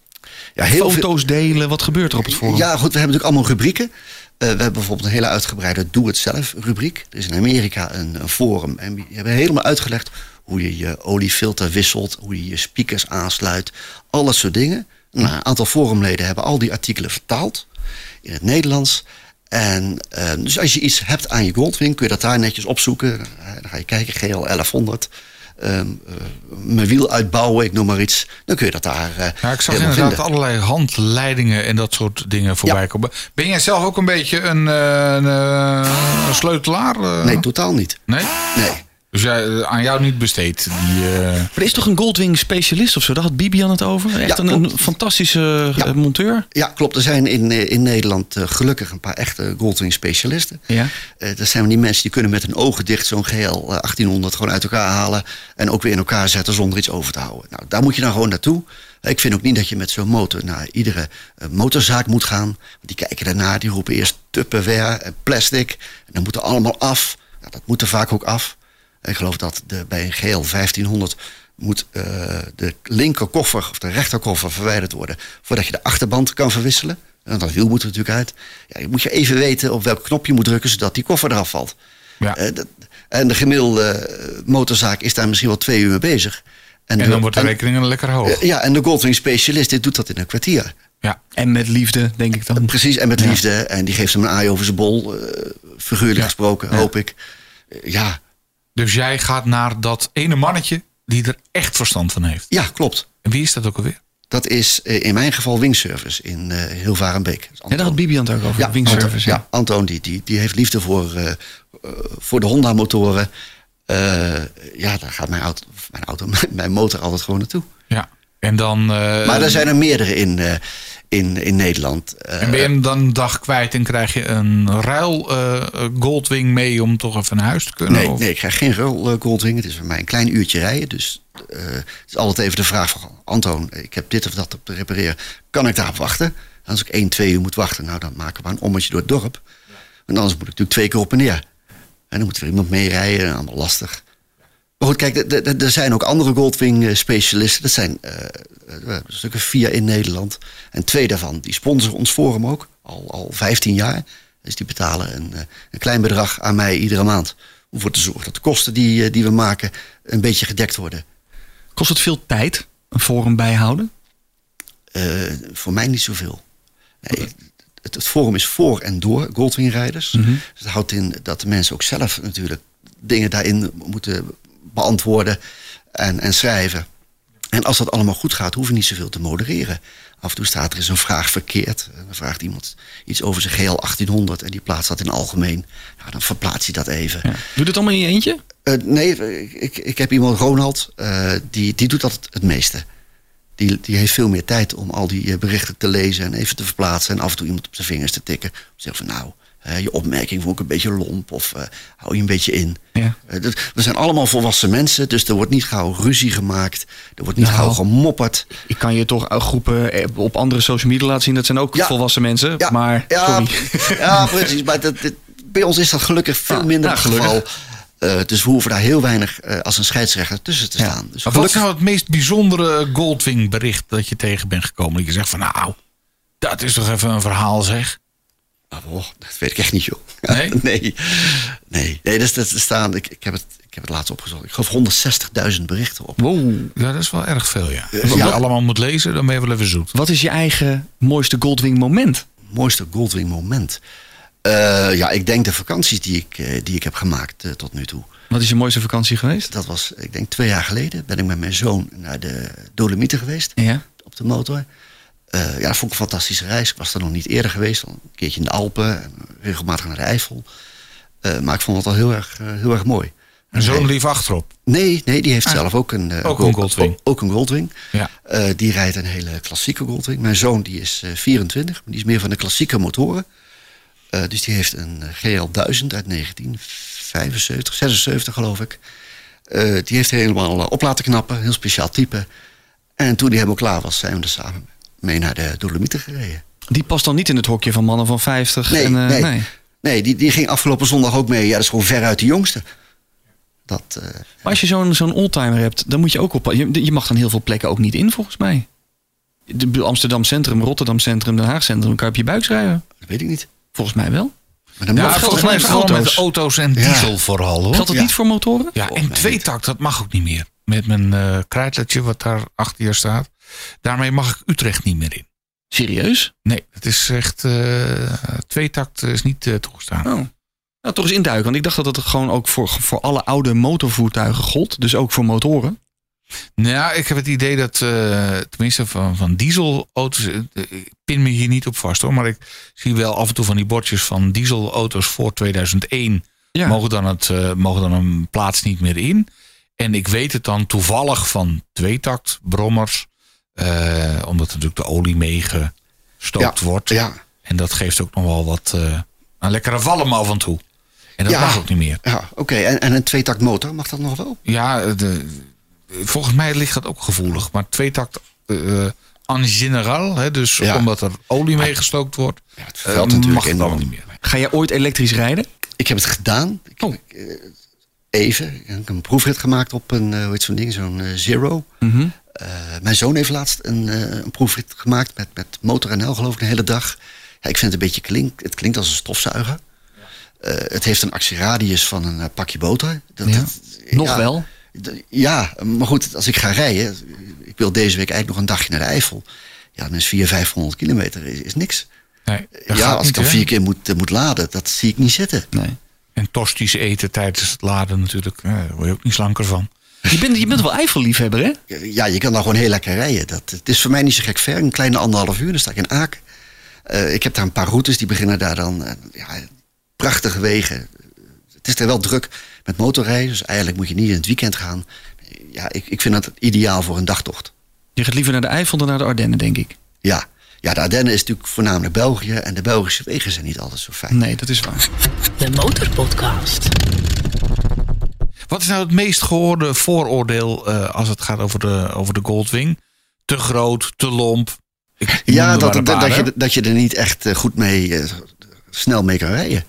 Ja, heel veel- foto's delen? Wat gebeurt er op het forum? Ja, goed, we hebben natuurlijk allemaal rubrieken. Eh, we hebben bijvoorbeeld een hele uitgebreide doe-het-zelf rubriek. Er is in Amerika een, een forum en die hebben helemaal uitgelegd hoe je je oliefilter wisselt, hoe je je speakers aansluit, al dat soort dingen. Nou, een aantal forumleden hebben al die artikelen vertaald in het Nederlands. En eh, dus als je iets hebt aan je Goldwing, kun je dat daar netjes opzoeken. Eh, dan ga je kijken, GL 1100. ehm, eh, mijn wiel uitbouwen, ik noem maar iets. Dan kun je dat daar eh Ja, ik zag inderdaad vinden. allerlei handleidingen en dat soort dingen voorbij Ja. komen. Ben jij zelf ook een beetje een, eh, een, eh, een sleutelaar? eh? Nee, totaal niet. Nee? Nee. Dus jij, eh, aan jou niet besteed. Die, eh, Maar er is toch een Goldwing specialist of zo? Daar had Bibian het over. Echt Ja, een, fantastische Ja. eh, monteur. Ja, klopt. Er zijn in, in Nederland gelukkig een paar echte Goldwing specialisten. Ja. Eh, dat zijn die mensen die kunnen met hun ogen dicht zo'n GL eh, 1800 gewoon uit elkaar halen. En ook weer in elkaar zetten zonder iets over te houden. Nou, daar moet je dan gewoon naartoe. Ik vind ook niet dat je met zo'n motor naar iedere motorzaak moet gaan. Want die kijken daarna, die roepen eerst Tupperware en plastic. En dan moet er allemaal af. Nou, dat moet er vaak ook af. Ik geloof dat de, bij een GL 1500 moet eh, de linkerkoffer of de rechterkoffer verwijderd worden... voordat je de achterband kan verwisselen. En dat wiel moet er natuurlijk uit. Ja, je moet je even weten op welk knop je moet drukken... zodat die koffer eraf valt. ja. Eh, dat- en de gemiddelde eh, motorzaak is daar misschien wel twee uur mee bezig. en dan wordt de en- rekening lekker hoog. ja, en de Goldwing specialist dit doet dat in een kwartier. ja. En met liefde, denk ik dan. Precies, en met liefde. En die geeft hem een aai over zijn bol. figuurlijk gesproken, hoop ik. Ja, Dus jij gaat naar dat ene mannetje die er echt verstand van heeft. ja, klopt. En wie is dat ook alweer? Dat is eh, in mijn geval Wingservice in eh Hilvarenbeek. Ja, daar had. Bibian het ook over. Ja, Wingservice. Antoon, ja. ja, Antoon die, die, die heeft liefde voor, eh, eh, voor de Honda-motoren. Eh, ja, daar gaat mijn auto, mijn, auto, <laughs> mijn motor altijd gewoon naartoe. Ja. En dan, eh, Maar er zijn er meerdere in, eh, in, in Nederland. Eh, en ben je hem dan een dag kwijt en krijg je een ruil eh, Goldwing mee om toch even naar huis te kunnen? nee, Of- nee, ik krijg geen Roll Goldwing. Het is voor mij een klein uurtje rijden. Dus eh, het is altijd even de vraag van... Antoon, ik heb dit of dat op te repareren. Kan ik daarop wachten? Als ik één, twee uur moet wachten... nou, dan maken we een ommetje door het dorp. En anders moet ik natuurlijk twee keer op en neer. En dan moet er iemand mee rijden. Allemaal lastig. Maar goed, kijk, er- zijn ook andere Goldwing-specialisten. Dat zijn eh, eh, een stuk of vier in Nederland. En twee daarvan, die sponsoren ons forum ook. Al, al 15 jaar. Dus die betalen een, een klein bedrag aan mij iedere maand. Om ervoor te zorgen dat de kosten die, die we maken een beetje gedekt worden. Kost het veel tijd, een forum bijhouden? Voor mij niet zoveel. Nee, het, het forum is voor en door Goldwing-rijders. Dus dat houdt in dat de mensen ook zelf natuurlijk dingen daarin moeten beantwoorden en, en schrijven. En als dat allemaal goed gaat, hoef je niet zoveel te modereren. Af en toe staat er eens een vraag verkeerd. Dan vraagt iemand iets over zijn GL 1800 en die plaatst dat in het algemeen. Ja, dan verplaats je dat even. Ja. Doe je dit allemaal in je eentje? Eh, nee, ik, ik heb iemand, Ronald, eh, die, die doet dat het, het meeste. Die, die heeft veel meer tijd om al die eh, berichten te lezen en even te verplaatsen. En af en toe iemand op zijn vingers te tikken. Om te zeggen van nou, eh, je opmerking vond ik een beetje lomp. Of eh, hou je een beetje in. Ja. Eh, dat- we zijn allemaal volwassen mensen, dus er wordt niet gauw ruzie gemaakt. Er wordt niet Nou. gauw gemopperd. Ik kan je toch groepen eh, op andere social media laten zien. Dat zijn ook Ja. volwassen mensen. Ja, maar, ja, sorry. <laughs> ja, precies. Maar dat, dat- bij ons is dat gelukkig veel Ja, minder het geval. Eh, dus we hoeven daar heel weinig eh, als een scheidsrechter tussen te Ja. staan. Dus wat is nou het meest bijzondere Goldwing bericht dat je tegen bent gekomen? Dat je zegt van nou, dat is toch even een verhaal zeg. Oh, dat weet ik echt niet, joh. <laughs> Nee? nee. Nee, nee dat, is- dat staan. Ik, ik, heb het, ik heb het laatst opgezocht. Ik geloof 160.000 berichten op. Wow. Ja, dat is wel erg veel ja. Eh, Als je ja. dat allemaal moet lezen, dan ben je wel even zoet. Wat is je eigen mooiste Goldwing moment? Mooiste Goldwing moment. Eh, ja, ik denk de vakanties die ik, eh, die ik heb gemaakt tot nu toe. Wat is je mooiste vakantie geweest? Dat was, ik denk twee jaar geleden, ben ik met mijn zoon naar de Dolomieten geweest. Ja. Op de motor. Eh, ja, dat vond ik een fantastische reis. Ik was er nog niet eerder geweest. Een keertje in de Alpen. En regelmatig naar de Eifel. Eh, maar ik vond het al heel erg, eh, heel erg mooi. En zo'n lief achterop. Nee, nee, die heeft zelf ook een, Ook een Goldwing. Ook, ook een Goldwing. Ja. Die rijdt een hele klassieke Goldwing. Mijn zoon die is eh, 24, maar die is meer van de klassieke motoren. Dus die heeft een eh, GL 1000 uit 1975, 76 geloof ik. Die heeft helemaal op laten knappen, heel speciaal type. En toen die helemaal klaar was, zijn we er samen mee naar de Dolomieten gereden. Die past dan niet in het hokje van mannen van 50. Nee, en, eh, nee. nee. Nee, die, die ging afgelopen zondag ook mee. Ja, dat is gewoon veruit de jongste. Dat, eh, Maar als je zo'n zo'n oldtimer hebt, dan moet je ook op. Je, je mag dan heel veel plekken ook niet in, volgens mij. De Amsterdam Centrum, Rotterdam Centrum, Den Haag Centrum, kan je op je buik schrijven. dat weet ik niet. Volgens mij wel. Maar dan Ja, geldt mij voor vooral met auto's. auto's en Ja. diesel vooral hoor. Geldt dat Ja. niet voor motoren? Ja, en tweetakt, dat mag ook niet meer. Met mijn krijtlertje wat daar achter je staat. Daarmee mag ik Utrecht niet meer in. Serieus? Nee, het is echt... eh tweetakt is niet eh, toegestaan. Oh. Nou, toch eens induiken. Want ik dacht dat het gewoon ook voor, voor alle oude motorvoertuigen gold. Dus ook voor motoren. Nou, ik heb het idee dat, tenminste van, van dieselauto's, ik pin me hier niet op vast hoor, maar ik zie wel af en toe van die bordjes van dieselauto's voor 2001 Ja. mogen, dan het, mogen dan een plaats niet meer in. En ik weet het dan toevallig van tweetakt brommers. eh, omdat natuurlijk de olie meegestookt Ja, wordt. ja. En dat geeft ook nog wel wat eh, een lekkere valm af en toe. En dat Ja. mag ook niet meer. Ja, oké. En, en een tweetakt motor, mag dat nog wel? Ja, de, volgens mij ligt dat ook gevoelig. Maar tweetakt uh, en general, hè, dus Ja. omdat er olie meegestookt wordt, Ja, het vervuilt natuurlijk mag allemaal niet meer. Ga jij ooit elektrisch rijden? Ik heb het gedaan. Ik, Oh. ik, even. Ik heb een proefrit gemaakt op een, eh, hoe heet zo'n ding, zo'n eh, Zero. Mhm. Eh, mijn zoon heeft laatst een, een proefrit gemaakt met, met motor en geloof ik, een hele dag. Ja, ik vind het een beetje klink, het klinkt als een stofzuiger. Het heeft een actieradius van een pakje boter. Dat, Ja. dat- Nog ja, wel? Ja, maar goed, als ik ga rijden, ik wil deze week eigenlijk nog een dagje naar de Eifel. Ja, dan is 400, 500 kilometer is, is niks. Nee, ja, als ik dan vier keer moet, moet laden, dat zie ik niet zitten. Nee. En tosties eten tijdens het laden natuurlijk, eh, daar word je ook niet slanker van. Je bent, je bent wel Eifelliefhebber, hè? Ja, je kan daar gewoon heel lekker rijden. Dat, het is voor mij niet zo gek ver, een kleine anderhalf uur. Dan sta ik in Aken. Eh, ik heb daar een paar routes, die beginnen daar dan... eh, ja, prachtige wegen. Het is er wel druk met motorrijden, dus eigenlijk moet je niet in het weekend gaan. Ja, ik, ik vind dat ideaal voor een dagtocht. Je gaat liever naar de Eifel dan naar de Ardennen, denk ik. Ja. Ja, de Ardennen is natuurlijk voornamelijk België... en de Belgische wegen zijn niet altijd zo fijn. Nee, dat is waar. De Motorpodcast. Wat is nou het meest gehoorde vooroordeel eh, als het gaat over de, over de Goldwing? Te groot, te lomp. Ik Ja, dat, dat, paar, dat, je, dat je er niet echt eh, goed mee... eh, snel mee kan rijden.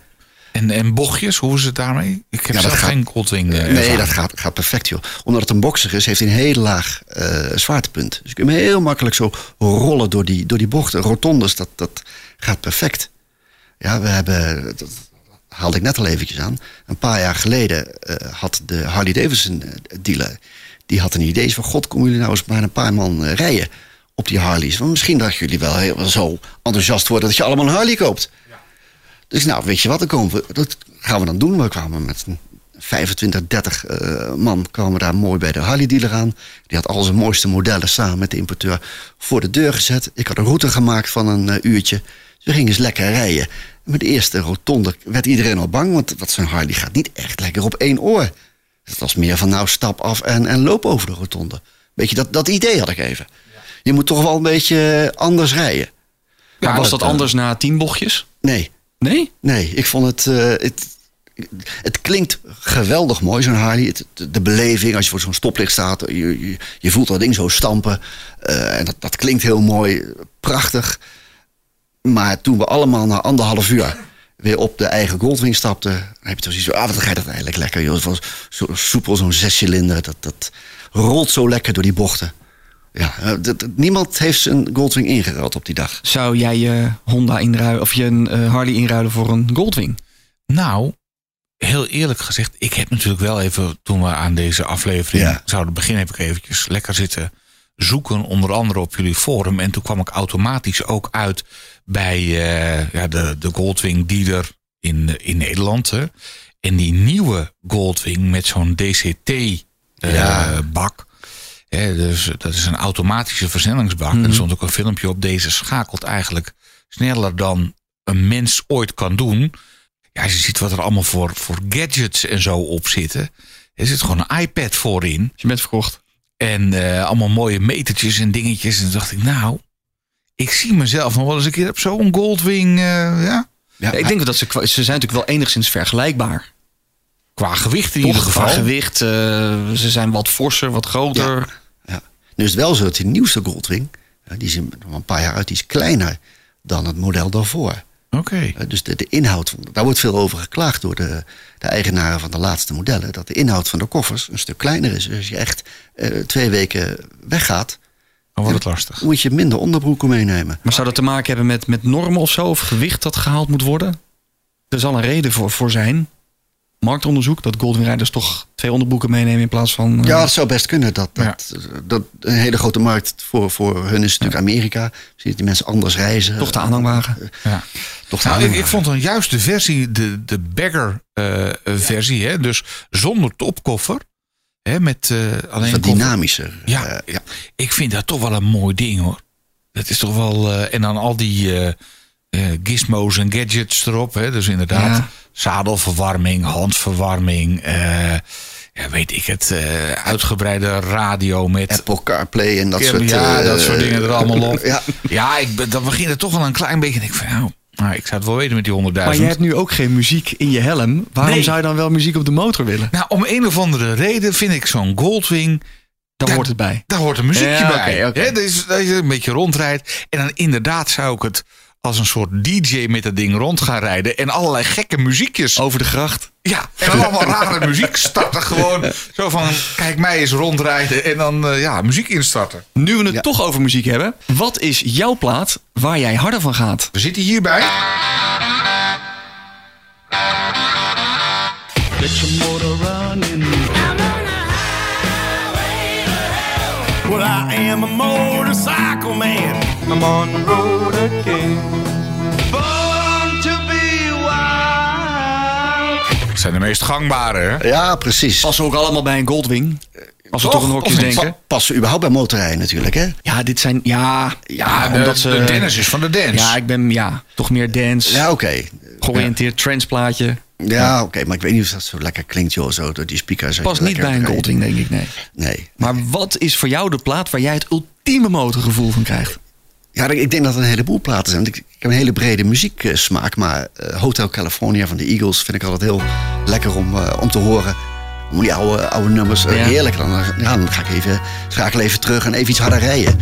En, en bochtjes, hoe is het daarmee? Ik heb Ja, dat zelf gaat- geen Goldwing. eh, nee, dat gaat, gaat perfect, joh. Omdat het een bokser is, heeft hij een heel laag eh, zwaartepunt. Dus je kunt hem heel makkelijk zo rollen door die, door die bochten. Rotondes, dat, dat gaat perfect. Ja, we hebben, dat haalde ik net al eventjes aan. Een paar jaar geleden eh, had de Harley Davidson dealer... die had een idee van... god, komen jullie nou eens maar een paar man rijden op die Harleys? Want misschien dat jullie wel heel zo enthousiast worden... dat je allemaal een Harley koopt. Dus nou, weet je wat, dan komen we, dat gaan we dan doen. We kwamen met een 25, 30 eh, man kwamen daar mooi bij de Harley dealer aan. Die had al zijn mooiste modellen samen met de importeur voor de deur gezet. Ik had een route gemaakt van een eh, uurtje. Dus we gingen eens lekker rijden. En met de eerste rotonde werd iedereen al bang, want wat zo'n Harley gaat niet echt lekker op één oor. Het was meer van nou stap af en, en loop over de rotonde. Weet je, dat, dat idee had ik even. Je moet toch wel een beetje anders rijden. Maar was dat, dat eh, anders na tien bochtjes? Nee, Nee? Nee, ik vond het. eh, het, het klinkt geweldig mooi, zo'n Harley. Het, de, beleving, als je voor zo'n stoplicht staat, je, je, voelt dat ding zo stampen. Eh, en dat, dat klinkt heel mooi, prachtig. Maar toen we allemaal na anderhalf uur weer op de eigen Goldwing stapten, dan heb je toch zoiets van, ah, wat ga je dat eigenlijk lekker, joh. Het was zo soepel, zo'n zescilinder. Dat, dat rolt zo lekker door die bochten. Ja, eh, niemand heeft zijn Goldwing ingeruild op die dag. Zou jij je Honda inruilen of je een eh, Harley inruilen voor een Goldwing? Nou, heel eerlijk gezegd, ik heb natuurlijk wel even, toen we aan deze aflevering Ja. zouden beginnen, heb ik eventjes lekker zitten zoeken, onder andere op jullie forum. En toen kwam ik automatisch ook uit bij eh, ja, de, de Goldwing dealer in, in Nederland. Hè. En die nieuwe Goldwing met zo'n DCT-bak. Ja. Dus dat is een automatische versnellingsbak. En er stond ook een filmpje op. Deze schakelt eigenlijk sneller dan een mens ooit kan doen. Ja, als je ziet wat er allemaal voor, voor gadgets en zo op zitten. Er zit gewoon een iPad voorin. Je bent verkocht. En eh, allemaal mooie metertjes en dingetjes. En toen dacht ik, nou, ik zie mezelf nog wel eens een keer op zo'n Goldwing. eh, ja, Ja, ik denk dat ze, ze zijn natuurlijk wel enigszins vergelijkbaar. qua gewicht in Toch? ieder geval. Qua gewicht, eh, ze zijn wat forser, wat groter. Ja. Nu is het wel zo dat die nieuwste Goldwing, die is nog een paar jaar uit, die is kleiner dan het model daarvoor. Oké. Eh, Dus de, de inhoud, van- daar wordt veel over geklaagd door de, de eigenaren van de laatste modellen. Dat de inhoud van de koffers een stuk kleiner is. Dus als je echt eh, twee weken weggaat, Dan wordt het lastig. moet je minder onderbroeken meenemen. Maar zou dat te maken hebben met, met normen of zo? Of gewicht dat gehaald moet worden? Er zal een reden voor, voor zijn. Marktonderzoek, dat Goldwing rijders toch twee onderbroeken meenemen in plaats van... eh, Ja, dat zou best kunnen. Dat, dat, dat een hele grote markt voor, voor hun is natuurlijk Amerika. Zie je die mensen anders reizen. toch de aanhangwagen. Ja. Toch de Nou, ik, vond dan juist de versie, de, de bagger eh, eh, versie, hè, dus zonder topkoffer. Hè, met eh, alleen wat dynamischer. Ja, Eh, ja, ik vind dat toch wel een mooi ding hoor. Dat is toch wel. eh, en dan al die eh, eh, gizmos en gadgets erop. Hè, dus inderdaad, Ja. zadelverwarming, handverwarming. eh, ja, weet ik het, eh, uitgebreide radio met Apple CarPlay en dat Ja, soort... ja, eh, dat soort dingen er allemaal op. <laughs> Ja, Ja, ik, ben- dan begint het toch wel een klein beetje. en Ik van, nou, nou, ik zou het wel weten met die 100.000. Maar je hebt nu ook geen muziek in je helm. Waarom Nee. zou je dan wel muziek op de motor willen? Nou, om een of andere reden vind ik zo'n Goldwing. Daar hoort het bij. Daar hoort een muziekje Ja, bij. Hè, dus dat je een beetje rondrijdt. En dan inderdaad zou ik het als een soort DJ met dat ding rond gaan rijden. En allerlei gekke muziekjes. Over de gracht. Ja, en dan allemaal rare muziek starten. Gewoon zo van, kijk mij eens rondrijden. En dan eh, ja, muziek instarten. Nu we het Ja. toch over muziek hebben. Wat is jouw plaat waar jij harder van gaat? We zitten hierbij. Get your motor running. Well, I am a motorcycle man. I'm on the road again. Born to be wild. Dat zijn de meest gangbare, hè? ja, precies. Passen ook allemaal bij een Goldwing. Als we Toch? toch een hokjes denken. Passen überhaupt bij motorrijden natuurlijk, hè? Ja, dit zijn... Ja, ja, de, omdat ze... de Dennis is van de dance. Ja, ik ben ja, toch meer dance. Ja, oké. Georiënteerd transplaatje. Ja, oké, maar ik weet niet of dat zo lekker klinkt, joh, zo door die speakers. Past je niet bij een. Goldwing, denk ik, nee. Nee. Maar wat is voor jou de plaat waar jij het ultieme motorgevoel van krijgt? Ja, ik denk dat er een heleboel platen zijn. Want ik, ik heb een hele brede muzieksmaak. Maar eh, Hotel California van de Eagles vind ik altijd heel lekker om, eh, om te horen. Om die oude, oude nummers. eh, Ja. Heerlijk. Dan, ja, dan ga ik even, schakel even terug en even iets harder rijden.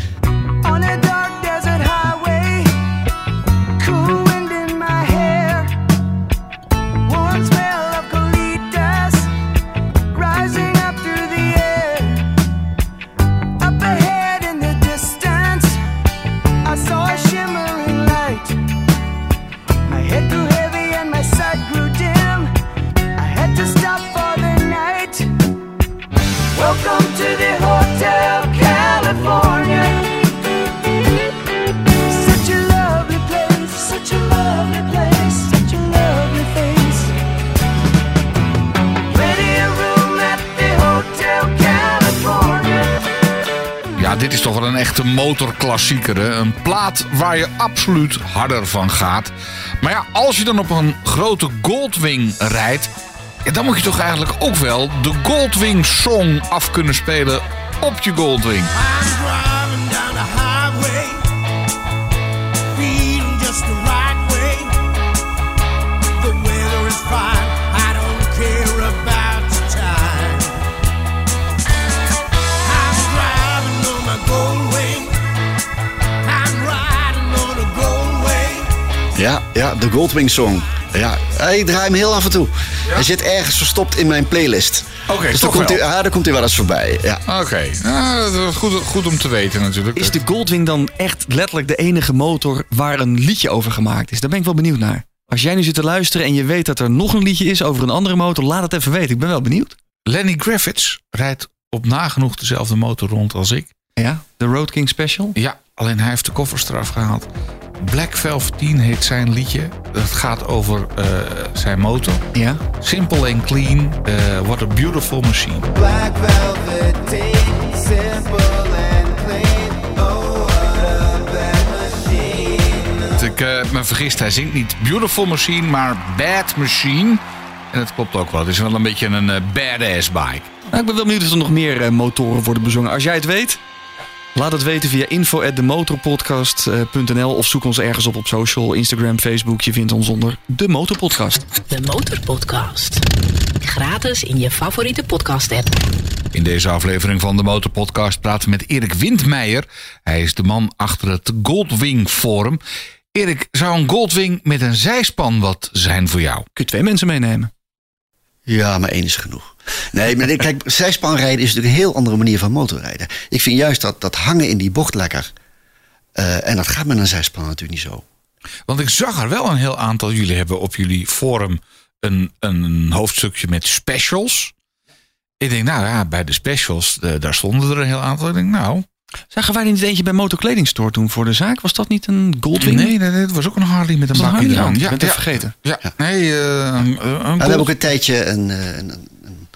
Echte motorklassieker. Een plaat waar je absoluut harder van gaat. Maar ja, als je dan op een grote Goldwing rijdt... dan moet je toch eigenlijk ook wel de Goldwing Song af kunnen spelen op je Goldwing. Ja, ja, de Goldwing Song. Ja, ik draai hem heel af en toe. Hij zit ergens verstopt in mijn playlist. Oké, dus toch dan komt, hij, wel. ja, dan komt hij wel eens voorbij. Ja. Oké, nou, dat is goed, goed om te weten natuurlijk. Is de Goldwing dan echt letterlijk de enige motor waar een liedje over gemaakt is? Daar ben ik wel benieuwd naar. Als jij nu zit te luisteren en je weet dat er nog een liedje is over een andere motor, laat het even weten. Ik ben wel benieuwd. Lenny Griffiths rijdt op nagenoeg dezelfde motor rond als ik. Ja, de Road King Special. Ja, alleen hij heeft de koffers eraf gehaald. Black Velveteen heet zijn liedje. Dat gaat over eh, zijn motor. Ja. Simple and clean. eh, what a beautiful machine. Black velvet tea, simple and clean. Oh, what a bad machine. Ik eh, me vergist, hij zingt niet beautiful machine, maar bad machine. En dat klopt ook wel. Het is wel een beetje een badass bike. Nou, ik ben wel benieuwd of er nog meer eh, motoren worden bezongen. Als jij het weet, laat het weten via info@demotorpodcast.nl of zoek ons ergens op op social, Instagram, Facebook. Je vindt ons onder De Motorpodcast. De Motorpodcast. Gratis in je favoriete podcast-app. In deze aflevering van de Motorpodcast praten we met Erik Windmeijer. Hij is de man achter het Goldwing Forum. Erik, zou een Goldwing met een zijspan wat zijn voor jou? Kun je twee mensen meenemen? Ja, maar één is genoeg. Nee, maar kijk, zijspanrijden is natuurlijk een heel andere manier van motorrijden. Ik vind juist dat, dat hangen in die bocht lekker. Eh, en dat gaat met een zijspan natuurlijk niet zo. Want ik zag er wel een heel aantal. Jullie hebben op jullie forum een, een hoofdstukje met specials. Ik denk, nou ja, bij de specials, eh, daar stonden er een heel aantal. Ik denk, nou, Zagen wij niet eentje bij Motorkledingstore toen voor de zaak? Was dat niet een Goldwing? nee, nee, nee, het was ook een Harley met een Dat bakje Harley eraan. aan. Ja, Ik ben het even vergeten. Ja, nee, eh, een, een we hebben ook een tijdje een, eh, een,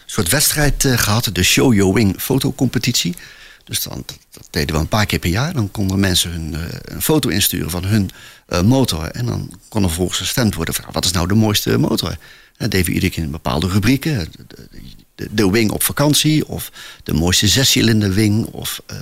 soort wedstrijd eh, gehad. De Show Your Wing fotocompetitie. Dus dan, dat, dat deden we een paar keer per jaar. Dan konden mensen hun, eh, een foto insturen van hun eh, motor. En dan kon er vervolgens gestemd worden van wat is nou de mooiste motor. Dat deden we iedere keer in bepaalde rubrieken. De, wing op vakantie, of de mooiste zescilinder wing, of eh,